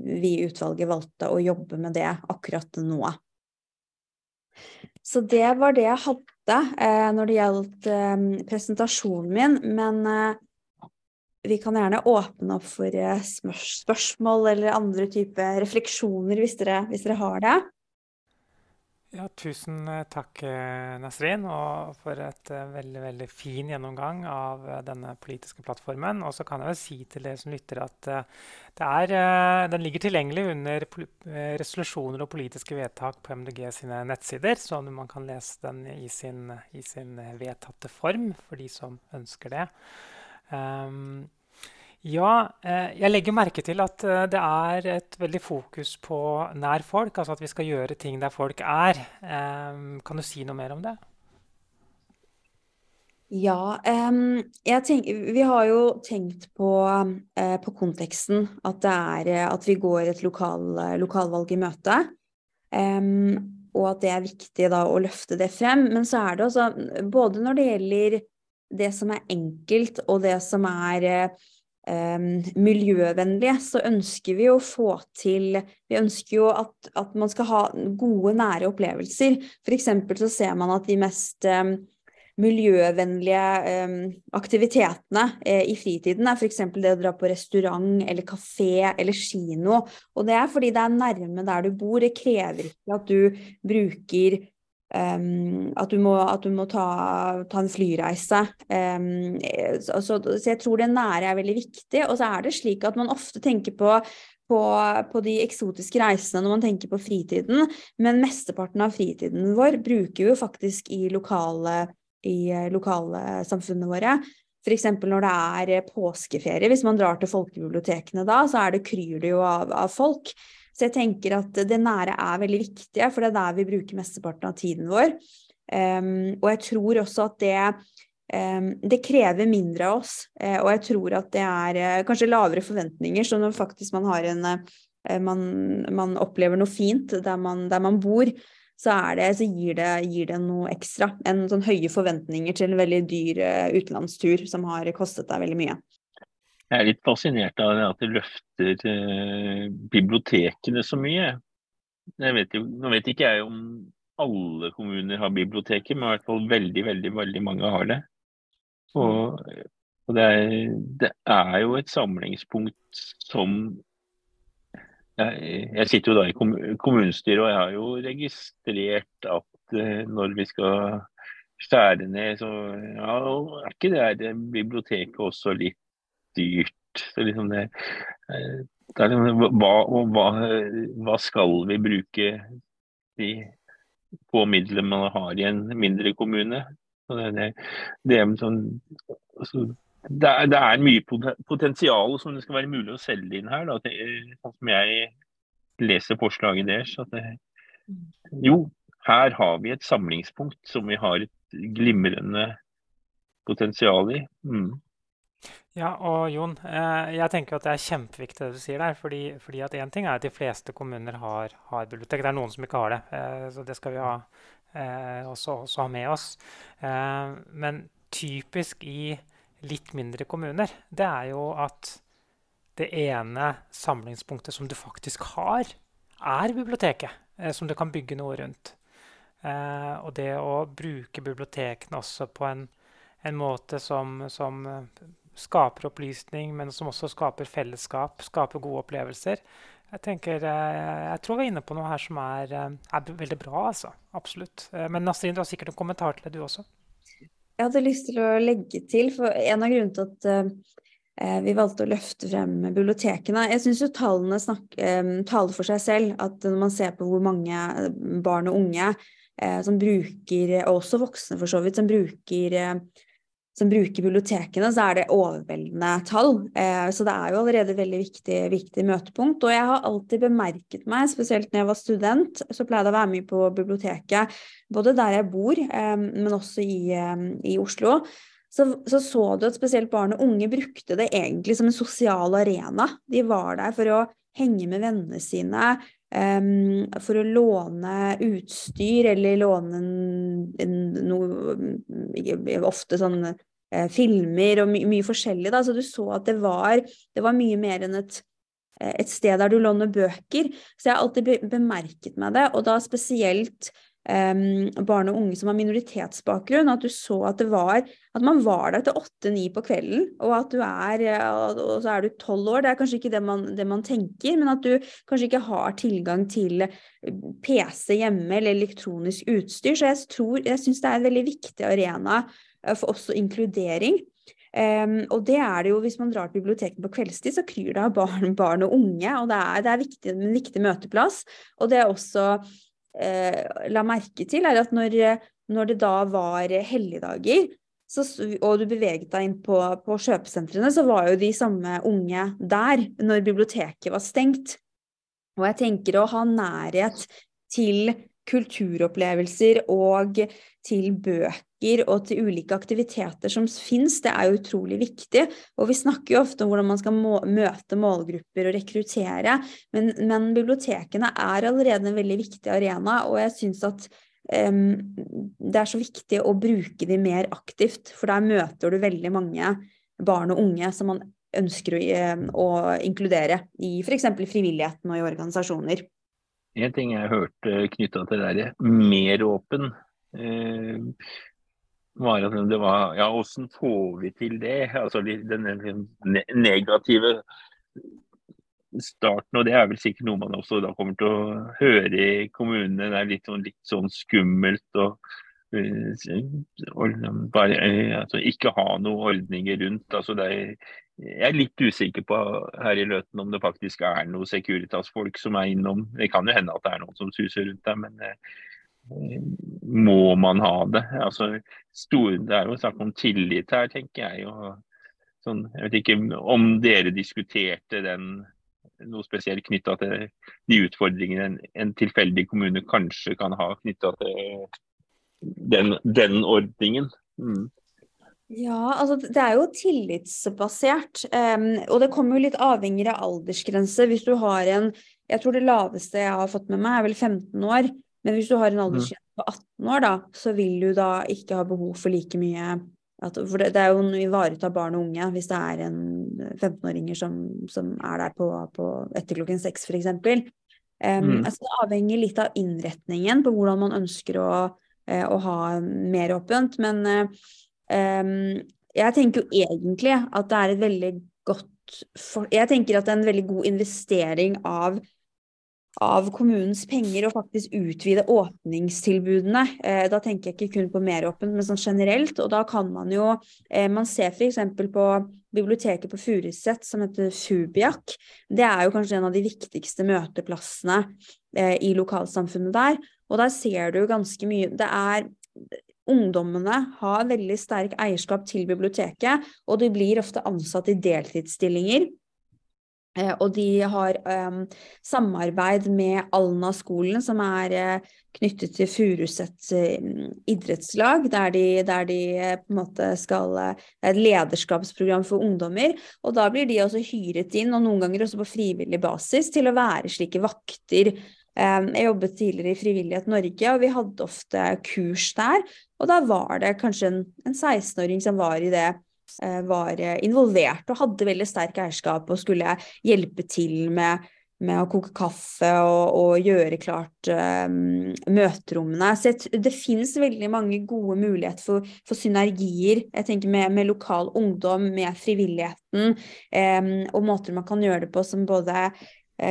vi i utvalget valgte å jobbe med det akkurat nå. Så det var det jeg hadde eh, når det gjaldt eh, presentasjonen min. Men eh, vi kan gjerne åpne opp for eh, spørsmål eller andre typer refleksjoner hvis dere, hvis dere har det. Ja, tusen eh, takk, eh, Nasrin, for et uh, veldig veldig fin gjennomgang av denne politiske plattformen. Og så kan jeg vel si til dere som lytter at er, den ligger tilgjengelig under resolusjoner og politiske vedtak på MDG sine nettsider, så man kan lese den i sin, i sin vedtatte form for de som ønsker det. Um, ja, eh, jeg legger merke til at eh, det er et veldig fokus på nær folk. Altså at vi skal gjøre ting der folk er. Eh, kan du si noe mer om det? Ja, um, tenker, vi har jo tenkt på, uh, på konteksten. At, er, at, vi går et lokal, lokalvalg i møte. Um, og at det er viktig da, å løfte det frem. Men så er det også, både når det gjelder det som er enkelt, og det som er miljøvennlige, så ønsker vi å få til Vi ønsker jo at, at man skal ha gode, nære opplevelser. F.eks. så ser man at de mest um, miljøvennlige um, aktivitetene eh, i fritiden er f.eks. det å dra på restaurant eller kafé eller kino. Og det er fordi det er nærme der du bor. Det krever ikke at du bruker Um, at du må, at du må ta, ta, en flyreise. Um, så, så, jeg tror det nære er veldig viktig. Og så er det slik at man ofte tenker på, på, på, de eksotiske reisene når man tenker på fritiden, men mesteparten av fritiden vår bruker vi jo faktisk i lokale, i lokalsamfunnene våre. F.eks. når det er påskeferie, hvis man drar til folkebibliotekene da, så er det, kryr det jo av, av folk. Så jeg tenker at det nære er veldig viktig, for det er der vi bruker mesteparten av tiden vår. Um, og jeg tror også at det, um, det krever mindre av oss. Uh, og jeg tror at det er uh, kanskje lavere forventninger, så når faktisk man har en uh, man, man, opplever noe fint der man, der man bor, så, det, så gir, det, gir, det, noe ekstra. En sånn høye forventninger til en veldig dyr utenlandstur som har kostet deg veldig mye. Jeg er litt fascinert av at det løfter eh, bibliotekene så mye. Jeg vet jo, nå vet ikke jeg om alle kommuner har biblioteker, men i hvert fall veldig, veldig, veldig mange har det. Og, og det, er, det, er, jo et samlingspunkt som jeg, jeg sitter jo da i kommunestyret, og jeg har jo registrert at eh, når vi skal skjære ned, så ja, er ikke det biblioteket også litt dyrt? Det liksom det, det er liksom, hva, hva, hva, skal vi bruke de få midlene man har i en mindre kommune? Det, det, det, sånn, altså, er, det, er, mye potensial som det skal være mulig å selge inn her. Da, sånn som jeg leser forslaget deres. jo, her har vi et samlingspunkt som vi har et glimrende potensial i. Mm. Ja, og Jon, eh, jeg tenker at det er kjempeviktig det du sier der. fordi, fordi at Én ting er at de fleste kommuner har, har, bibliotek. Det er noen som ikke har det. Eh, så det skal vi ha, eh, også, også, ha med oss. Men typisk i litt mindre kommuner, det er jo at det ene samlingspunktet som du faktisk har, er biblioteket. Som du kan bygge noe rundt. Og det å bruke bibliotekene også på en, en måte som, som skaper opplysning, men som også skaper fellesskap, skaper gode opplevelser. Jeg tenker, eh, jeg tror vi er inne på noe her som er, eh, er veldig bra. altså. Absolutt. Eh, men Nasrin, du har sikkert en kommentar til det, du også? Jeg hadde lyst til å legge til, for en av grunnene til at vi valgte å løfte frem bibliotekene Jeg syns jo tallene snak, taler for seg selv. At når man ser på hvor mange barn og unge som bruker, og også voksne for så vidt, som bruker som bruker bibliotekene, så er det overveldende tall. Eh, så det er jo allerede veldig viktig, viktig, møtepunkt. Og jeg har alltid bemerket meg, spesielt når jeg var student, så pleide jeg å være mye på biblioteket, både der jeg bor, eh, men også i, eh, i Oslo. Så, så, så du at spesielt barn og unge brukte det egentlig som en sosial arena. De var der for å henge med vennene sine, for å låne utstyr eller låne noe Ofte sånn uh, filmer og my mye forskjellig. Da. Så du så at det var, det var mye mer enn et, eh, et, sted der du låner bøker. Så jeg har alltid bemerket meg det, og da spesielt barn og unge som har minoritetsbakgrunn, at du så at det var At man var der til åtte-ni på kvelden, og at du er Og så er du tolv år. Det er kanskje ikke det man, det man, tenker, men at du kanskje ikke har tilgang til PC hjemme eller elektronisk utstyr. Så jeg tror Jeg syns det er en veldig viktig arena eh, for også inkludering. Um, og det er det jo hvis man drar til biblioteket på kveldstid, så kryr det av barn, barn og unge. Og det er, det er viktig, en viktig møteplass. Og det er også eh, la merke til, er at når, når det da var helligdager, og du beveget deg inn på, på kjøpesentrene, så var jo de samme unge der når biblioteket var stengt. Og jeg tenker å ha nærhet til kulturopplevelser og til bøker og til ulike aktiviteter som finnes, det er jo utrolig viktig. Og vi snakker jo ofte om hvordan man skal må møte målgrupper og rekruttere, men, men, bibliotekene er allerede en veldig viktig arena, og jeg syns at um, det er så viktig å bruke de mer aktivt, for der møter du veldig mange barn og unge som man ønsker å, å inkludere i f.eks. frivilligheten og i organisasjoner. En ting jeg hørte knytta til det der mer åpen, eh, var at det var Ja, åssen får vi til det? Altså den negative starten, og det er vel sikkert noe man også da kommer til å høre i kommunene. Det er litt sånn, litt sånn skummelt. og og bare, altså, ikke ha noen ordninger rundt. Altså, er, jeg er litt usikker på her i Løten om det faktisk er noen Securitas-folk som er innom. Det kan jo hende at det er noen som suser rundt der, men eh, må man ha det? Altså, stor, det er jo snakk om tillit her, tenker jeg. Og, sånn, jeg vet ikke om dere diskuterte den noe spesielt knytta til de utfordringene en, en tilfeldig kommune kanskje kan ha knytta til den, den ordningen. Mm. Ja, altså det er jo tillitsbasert. Um, og det kommer jo litt avhengig av aldersgrense. Hvis du har en Jeg tror det laveste jeg har fått med meg, er vel 15 år. Men hvis du har en mm. aldersgrense på 18 år, da, så vil du da ikke ha behov for like mye at, For det, det, er jo å ivareta barn og unge hvis det er en 15-åringer som, som, er der på, på etter klokken seks, f.eks. Um, mm. altså det avhenger litt av innretningen på hvordan man ønsker å, uh, å ha mer åpent. Men um, jeg tenker jo egentlig at det er et veldig godt for, Jeg tenker at det er en veldig god investering av av kommunens penger og faktisk utvide åpningstilbudene. Eh, da tenker jeg ikke kun på meråpent, men sånn generelt. Og da kan man jo eh, Man ser f.eks. på biblioteket på Furuset som heter Fubiak. Det er jo kanskje en av de viktigste møteplassene eh, i lokalsamfunnet der. Og der ser du ganske mye Det er Ungdommene har veldig sterk eierskap til biblioteket, og de blir ofte ansatt i deltidsstillinger. Eh, og de har um, samarbeid med Alna-skolen, som er uh, knyttet til Furuset uh, idrettslag, der de, der de uh, på en måte skal Det er et lederskapsprogram for ungdommer. Og da blir de også hyret inn, og noen ganger også på frivillig basis, til å være slike vakter. Um, jeg jobbet tidligere i Frivillighet Norge, og vi hadde ofte kurs der. Og da var det kanskje en, en 16-åring som var i det var involvert og hadde veldig sterk eierskap og skulle hjelpe til med, med å koke kaffe og, og gjøre klart um, møterommene. Så det finnes veldig mange gode muligheter for, for synergier jeg tenker med, med, lokal ungdom, med frivilligheten, um, og måter man kan gjøre det på som både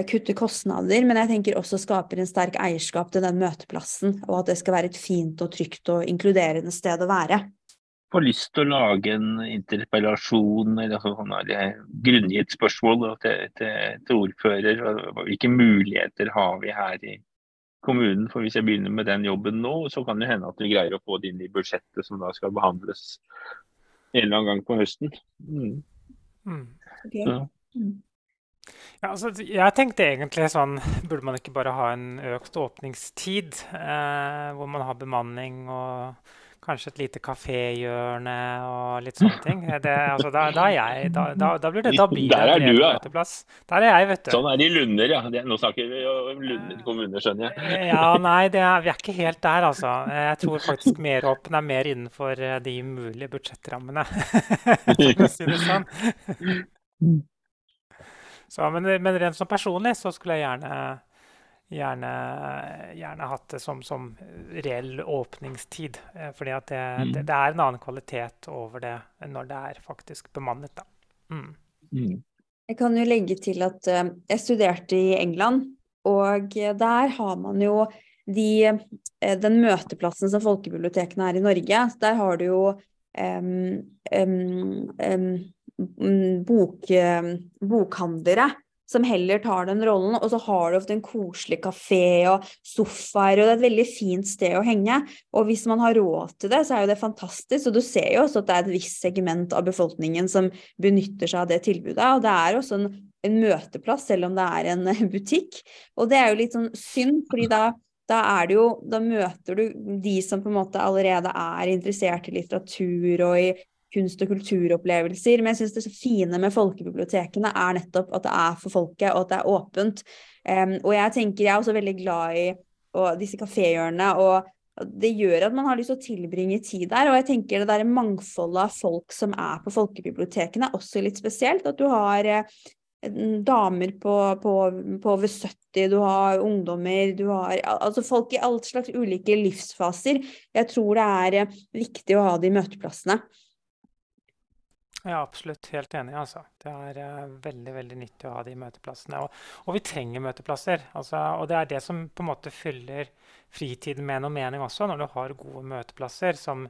kutte kostnader, men jeg tenker også skaper en sterk eierskap til den møteplassen, og at det skal være et fint og trygt og inkluderende sted å være får lyst til å lage en interpellasjon eller sånn grunngitt spørsmål til, til, til, ordfører. Hvilke muligheter har vi her i kommunen? For Hvis jeg begynner med den jobben nå, så kan det hende at vi greier å få det inn i budsjettet som da skal behandles en eller annen gang på høsten. Mm. Mm. Okay. Mm. Ja, altså, jeg tenkte egentlig sånn Burde man ikke bare ha en økt åpningstid, eh, hvor man har bemanning og Kanskje et lite kaféhjørne og litt sånne ting. Det, altså, da, da, jeg, da, da, blir det da blir Der er du, ja. Der er jeg, vet du. Sånn er det i Lunder, ja. Nå snakker vi om Lunder kommune, skjønner jeg. Ja, nei, er, vi er ikke helt der, altså. Jeg tror faktisk Meråpen er mer innenfor eh, de mulige budsjettrammene, for å si det sånn. Så, men, men rent sånn personlig så skulle jeg gjerne gjerne, gjerne hatt det som, som, reell åpningstid. Eh, fordi det, mm. det, det, er en annen kvalitet over det når det er faktisk bemannet. Mm. Mm. Jeg kan jo legge til at uh, jeg studerte i England, og der har man jo de, uh, den møteplassen som folkebibliotekene er i Norge. Der har du jo um, um, um, bok, bokhandlere som heller tar den rollen. Og så har du ofte en koselig kafé og sofaer, og det er et veldig fint sted å henge. Og hvis man har råd til det, så er jo det fantastisk. Og du ser jo også at det er et visst segment av befolkningen som benytter seg av det tilbudet. Og det er også en, en møteplass, selv om det er en butikk. Og det er jo litt sånn synd, fordi da da, jo, da, møter du de som på en måte allerede er interessert i litteratur og i kunst- og kulturopplevelser. Men jeg syns det så fine med folkebibliotekene er nettopp at det er for folket, og at det er åpent. Um, og jeg tenker, jeg er også veldig glad i og disse kaféhjørnene. og det gjør at man har lyst til å tilbringe tid der. Og jeg tenker det der mangfoldet av folk som er på folkebibliotekene, er også litt spesielt. At du har eh, damer på, på, på, over 70, du har ungdommer, du har altså folk i alle slags ulike livsfaser. Jeg tror det er eh, viktig å ha de møteplassene. Ja, absolutt. Helt enig. altså. Det er uh, veldig veldig nyttig å ha de møteplassene. Og, og vi trenger møteplasser. Altså, og det er det som på en måte fyller fritiden med noe mening også, når du har gode møteplasser som,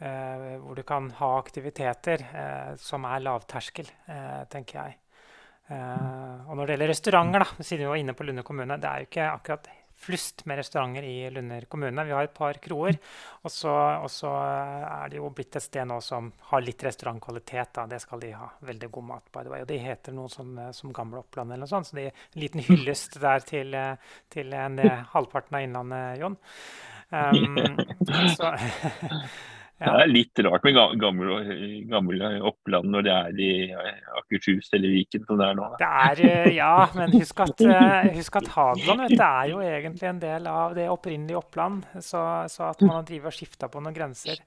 uh, hvor du kan ha aktiviteter uh, som er lavterskel, tenker jeg. og når det gjelder restauranter, da, siden vi var inne på Lunde kommune, det er jo ikke akkurat flust med restauranter i Lunder kommune. Vi har et par kroer. Og så, er det jo blitt et sted nå som har litt restaurantkvalitet. Da. Det skal de ha. Veldig god mat, by the way. Og de heter noe som, som Gamle Oppland eller noe sånt. Så det er en liten hyllest der til, til en, halvparten av Innlandet, Jon. Um, så Ja. Det er litt rart med gamle, gamle Oppland når det er i Akershus eller Viken som det er nå. Det er, eh, ja, men husk at, eh, husk at Hadeland vet, det er jo egentlig en del av det opprinnelige Oppland. Så, så at man har drivet og skifta på noen grenser.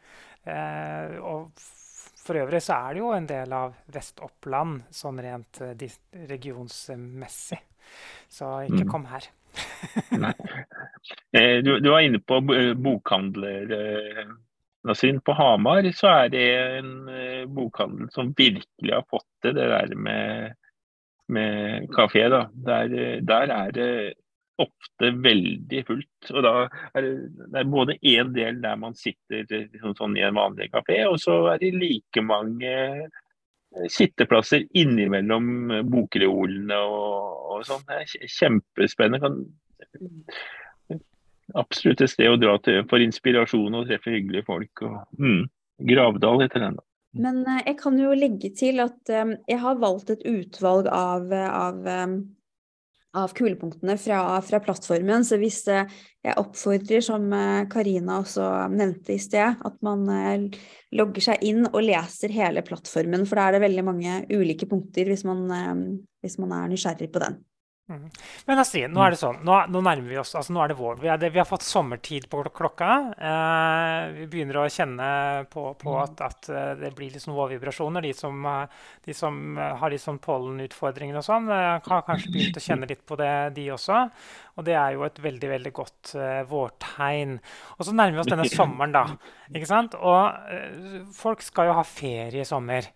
Eh, og for øvrig så er det jo en del av Vest-Oppland sånn rent eh, regionsmessig. Så ikke mm. kom her. Du, du, var inne på bokhandler. Nasrin. På Hamar så er det en bokhandel som virkelig har fått det, det der med, med kafé. Der, der er det ofte veldig fullt. Og da er det, det er både en del der man sitter liksom sånn i en vanlig kafé, og så er det like mange eh, sitteplasser innimellom bokreolene og, og sånn. Det er kjempespennende. Kan, absolutt et sted å dra til for inspirasjon og treffe hyggelige folk. Og, mm, Gravdal heter den. Men eh, jeg kan jo legge til at um, jeg har valgt et utvalg av, av um, av kulepunktene fra, fra, plattformen. Så hvis eh, jeg oppfordrer, som eh, Karina også nevnte i sted, at man eh, logger seg inn og leser hele plattformen, for da er det veldig mange ulike punkter hvis man, hvis man er nysgjerrig på den. Mm. Men Astrid, nå er det sånn, nå, nå, nærmer vi oss, altså nå er det vår. Vi, er det, vi har fått sommertid på klokka. Eh, vi begynner å kjenne på, på mm. at, at, eh, det blir liksom vårvibrasjoner. De som, eh, de som har litt sånn pollenutfordringer og sånn, har kanskje begynt å kjenne litt på det, de også. Og det er jo et veldig veldig godt uh, vårtegn. Og så nærmer vi oss denne sommeren, da. ikke sant? Og uh, folk skal jo ha ferie i sommer.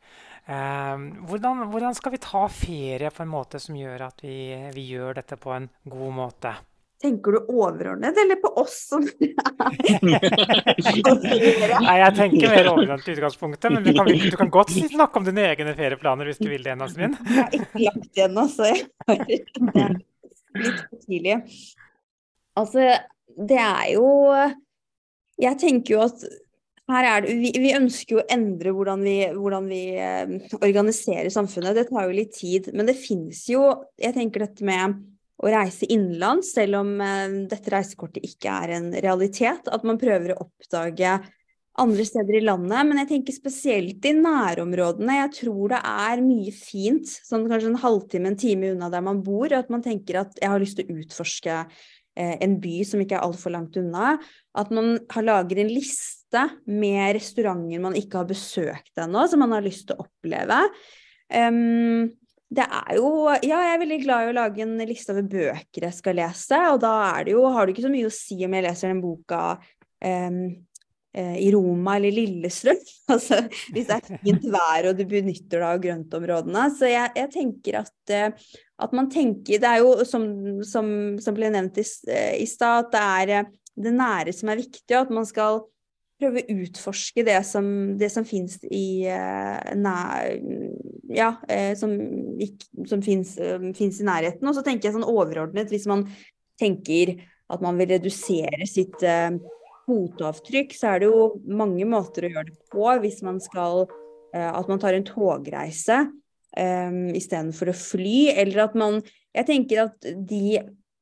Ehm, hvordan, hvordan, skal vi ta ferie på en måte som gjør at vi, vi gjør dette på en god måte? Tenker du overordnet, eller på oss som Nei, jeg tenker mer overordnet i utgangspunktet, men du kan, du kan, godt snakke om dine egne ferieplaner hvis du vil det, Nasmin. Jeg har ikke lagt igjen ennå, så jeg har litt for tidlig. Altså, det er jo Jeg tenker jo at det, vi, vi, ønsker jo å endre hvordan vi, hvordan vi eh, organiserer samfunnet. Det tar jo litt tid. Men det finnes jo Jeg tenker dette med å reise innenlands, selv om eh, dette reisekortet ikke er en realitet. At man prøver å oppdage andre steder i landet. Men jeg tenker spesielt i nærområdene. Jeg tror det er mye fint, sånn kanskje en halvtime, en time unna der man bor. At man tenker at jeg har lyst til å utforske eh, en by som ikke er altfor langt unna. At man har lager en liste med restauranter man ikke har besøkt ennå, som man har lyst til å oppleve. Um, det er jo Ja, jeg er veldig glad i å lage en liste over bøker jeg skal lese, og da er det jo, har det ikke så mye å si om jeg leser den boka um, i Roma eller Lillestrøm. Altså, hvis det er fint vær og du benytter deg av grøntområdene. Så jeg, jeg tenker at, eh, at, man tenker Det er jo som, som, som ble nevnt i, i stad, at det er eh, det nære som er viktig, og at man skal prøve å utforske det som, det som fins i uh, nær, Ja, uh, som, som fins uh, i nærheten. Og så tenker jeg sånn overordnet, hvis man tenker at man vil redusere sitt fotavtrykk, så er det jo mange måter å gjøre det på hvis man skal At man tar en togreise um, istedenfor å fly, eller at man Jeg tenker at de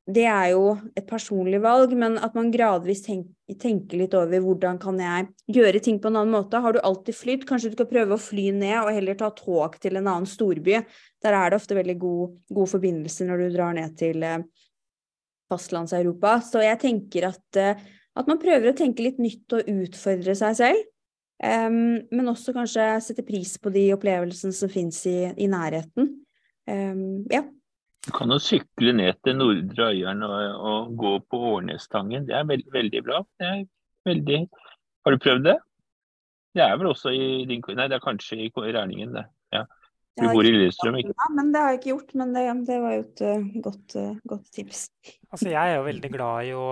det er jo et personlig valg, men at man gradvis tenker, tenker litt over hvordan kan jeg gjøre ting på en annen måte. Har du alltid flydd, kanskje du skal prøve å fly ned og heller ta tog til en annen storby. Der er det ofte veldig god, god forbindelse når du drar ned til eh, fastlands-Europa. Så jeg tenker at, eh, at, man prøver å tenke litt nytt og utfordre seg selv. Um, men også kanskje sette pris på de opplevelsene som finnes i, i nærheten. Um, ja. Du kan jo sykle ned til Nordre Øyeren og, og, gå på Årnestangen. Det er veld, veldig bra. Det er veldig... Har du prøvd det? Det er vel også i din Nei, det er kanskje i Rælingen, det. Ja. Du bor i Lillestrøm, ikke Ja, men det har jeg ikke gjort. Men det, det var jo et uh, godt, uh, godt, tips. Altså, jeg er jo veldig glad i å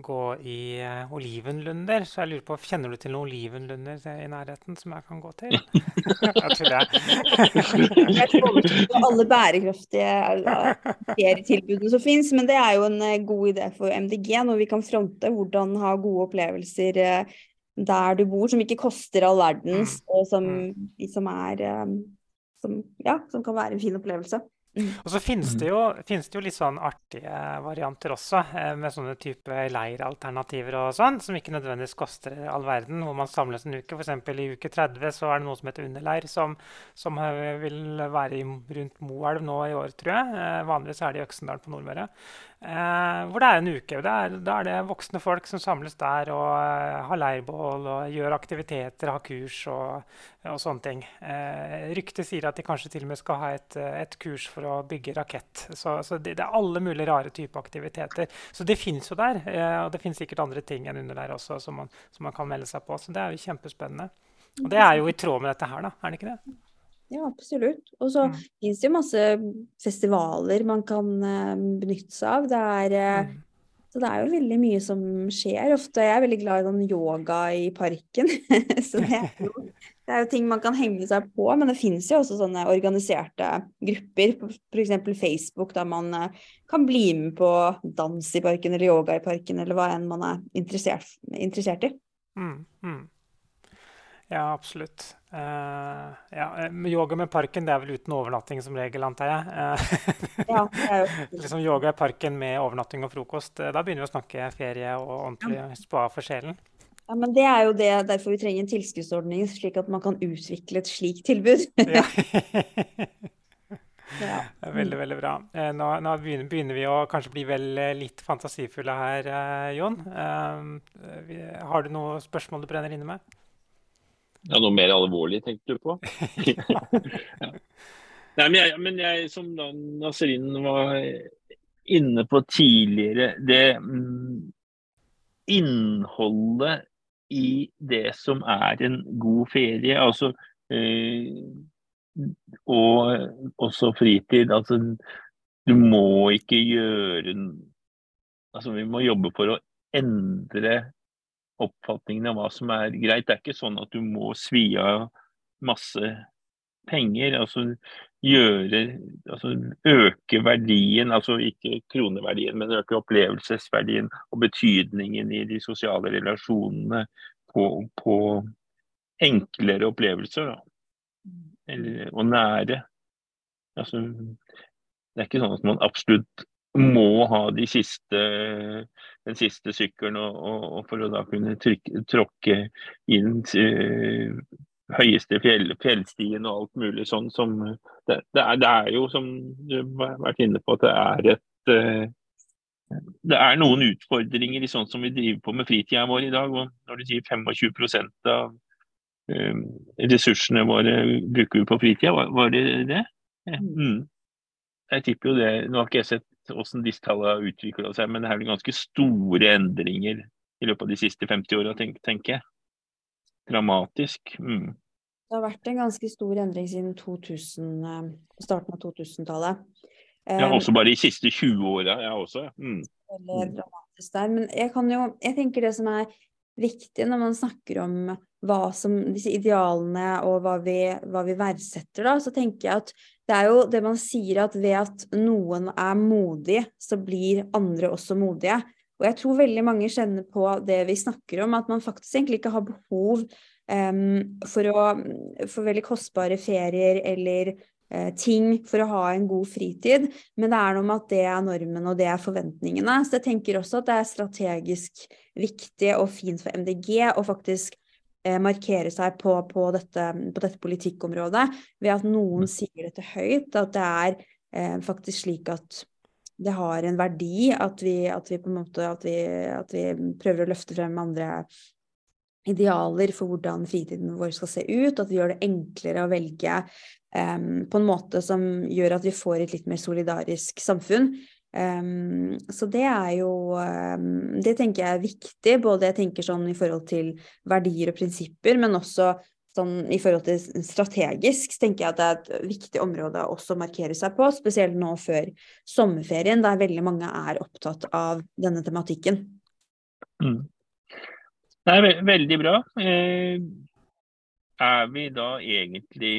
gå i uh, olivenlunder, så jeg lurer på, kjenner du til noen olivenlunder i nærheten som jeg kan gå til? jeg tror det. jeg tror alle bærekraftige ferietilbudene som finnes, men det er jo en god idé for MDG når vi kan fronte hvordan ha gode opplevelser der du bor, som ikke koster all verdens, mm. og som, mm. som er som, ja, som kan være en fin opplevelse. Mm. Og så finnes det, jo, finnes det, jo, litt sånn artige varianter også, eh, med sånne type leiralternativer og sånn, som ikke nødvendigvis koster all verden, hvor man samles en uke. F.eks. i uke 30 så er det noe som heter underleir, som, som vil være i, rundt Moelv nå i år, tror jeg. Eh, vanligvis er det i Øksendal på Nordmøre. Eh, hvor det er en uke. Da er, det voksne folk som samles der og eh, har leirbål og gjør aktiviteter, har kurs og, og sånne ting. Eh, ryktet sier at de kanskje til og med skal ha et, et kurs for å bygge rakett. Så, så det, det, er alle mulige rare typer aktiviteter. Så det fins jo der. Eh, og det fins sikkert andre ting enn under der også som man, som man, kan melde seg på. Så det er jo kjempespennende. Og det er jo i tråd med dette her, da. Er det ikke det? Ja, absolutt. Og så mm. finnes det jo masse festivaler man kan uh, benytte seg av. Det er, uh, mm. Så det er jo veldig mye som skjer. Ofte er jeg veldig glad i sånn yoga i parken. så det er, jo, det er, jo, ting man kan henge seg på. Men det finnes jo også sånne organiserte grupper, f.eks. Facebook, der man uh, kan bli med på dans i parken eller yoga i parken, eller hva enn man er interessert, interessert i. Mm, mm. Ja, absolutt. Uh, ja, eh, yoga med parken det er vel uten overnatting som regel, antar jeg. Uh, ja, liksom yoga i parken med overnatting og frokost. Da begynner vi å snakke ferie og ordentlig ja. spa for sjelen. Ja, men Det er jo det, derfor vi trenger en tilskuddsordning, slik at man kan utvikle et slikt tilbud. ja. ja. Veldig, veldig bra. Nå, nå, begynner vi å kanskje bli vel litt fantasifulle her, Jon. har du noe spørsmål du brenner inne med? Ja, Noe mer alvorlig, tenkte du på? ja. Nei, men, jeg, men jeg, som Nasrin var inne på tidligere, det mm, innholdet i det som er en god ferie, altså eh, og også fritid. Altså, du må ikke gjøre Altså, vi må jobbe for å endre oppfatningen av hva som er greit. Det er ikke sånn at du må svi av masse penger. altså gjøre, altså Øke verdien, altså ikke kroneverdien, men øke opplevelsesverdien og betydningen i de sosiale relasjonene på, på enklere opplevelser. Eller, og nære. Altså, det er ikke sånn at man absolutt må ha de siste, den siste sykkelen og, og, for å da kunne trykke, tråkke inn til høyeste fjell, fjellstien og alt mulig sånn som det, det, er, det, er, jo, som du har vært inne på, at det er et uh, det er noen utfordringer i sånn som vi driver på med fritida vår i dag. og Når du sier 25 av uh, ressursene våre bruker vi på fritida, var det det? Mm. Jeg tipper jo det. Nå har ikke jeg sett hvordan disse tallene har utvikla seg, men det er vel ganske store endringer i løpet av de siste 50 åra, tenker jeg. Dramatisk. Mm. Det har vært en ganske stor endring siden 2000, eh, starten av 2000-tallet. Ja, også bare de siste 20 åra. jeg også. Mm. Veldig dramatisk der. Men jeg kan jo Jeg tenker det som er viktig når man snakker om hva som, disse idealene og hva vi, hva vi verdsetter, da, så tenker jeg at det er jo det man sier at ved at noen er modig, så blir andre også modige. Og jeg tror veldig mange kjenner på det vi snakker om, at man faktisk egentlig ikke har behov um, for, å, for veldig kostbare ferier eller ting for å ha en god fritid, men det er noe med at det er normen og det er forventningene. Så jeg tenker også at det er strategisk viktig og fint for MDG å faktisk eh, markere seg på, på, dette, på, dette, politikkområdet ved at noen mm. sier dette høyt, at det er eh, faktisk slik at det har en verdi at vi, at vi på en måte at vi, at vi, prøver å løfte frem andre idealer for hvordan fritiden vår skal se ut, at vi gjør det enklere å velge um, på en måte som gjør at vi får et litt mer solidarisk samfunn. Um, så det er jo um, Det tenker jeg er viktig, både jeg tenker sånn i forhold til verdier og prinsipper, men også sånn i forhold til strategisk, tenker jeg at det er et viktig område også å markere seg på, spesielt nå før sommerferien, der veldig mange er opptatt av denne tematikken. Mm. Det er veldig bra. Eh, er vi da egentlig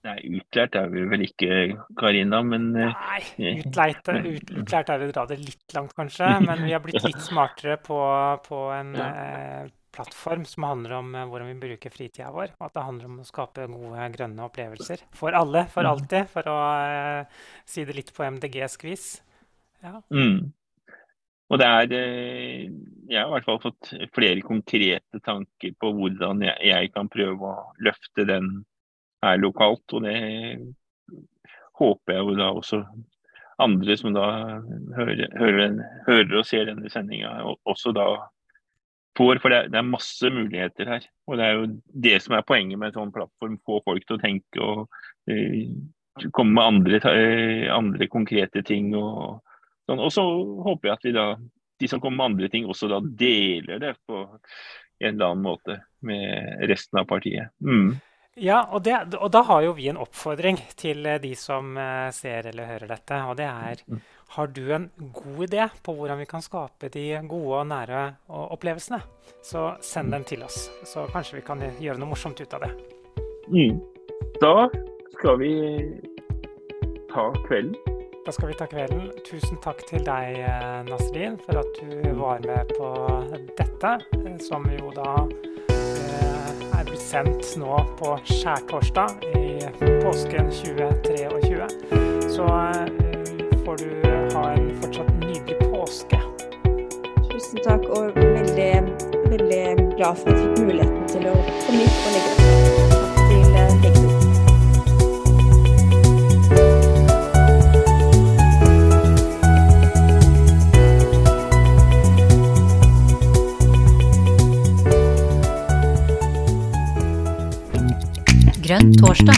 Nei, utlært er vi vel ikke, Karina, men eh, Nei, utlært, ut, utlært er å dra det litt langt, kanskje. Men vi har blitt litt smartere på, på en eh, plattform som handler om eh, hvordan vi bruker fritida vår. Og at det handler om å skape gode, grønne opplevelser for alle, for mm. alltid. For å eh, si det litt på MDG-skvis. Ja. Mm. Og det er eh, Jeg har i hvert fall fått flere konkrete tanker på hvordan jeg, jeg kan prøve å løfte den her lokalt. Og det håper jeg jo da også andre som da hører, hører, hører og ser denne sendinga, også da får. For det er, det er, masse muligheter her. Og det er jo det som er poenget med en sånn plattform. Få folk til å tenke og uh, komme med andre, uh, andre, konkrete ting. Og, sånn. og så håper jeg at vi da, de som kommer med andre ting, også da deler det på en eller annen måte med resten av partiet. Mm. Ja, og, det, og, da har jo vi en oppfordring til de som ser eller hører dette. Og det er mm. Har du en god idé på hvordan vi kan skape de gode og nære opplevelsene, så send den til oss. Så kanskje vi kan gjøre noe morsomt ut av det. Mm. Da skal vi ta kvelden. Da skal vi ta kvelden. Tusen takk til deg, Nasrin, for at du var med på dette, som jo da eh, er blitt sendt nå på skjærtorsdag i påsken 2023. Så eh, får du ha en fortsatt nydelig påske. Tusen takk, og veldig, veldig glad for at jeg fikk muligheten til å komme hit og legge det. Grønn torsdag.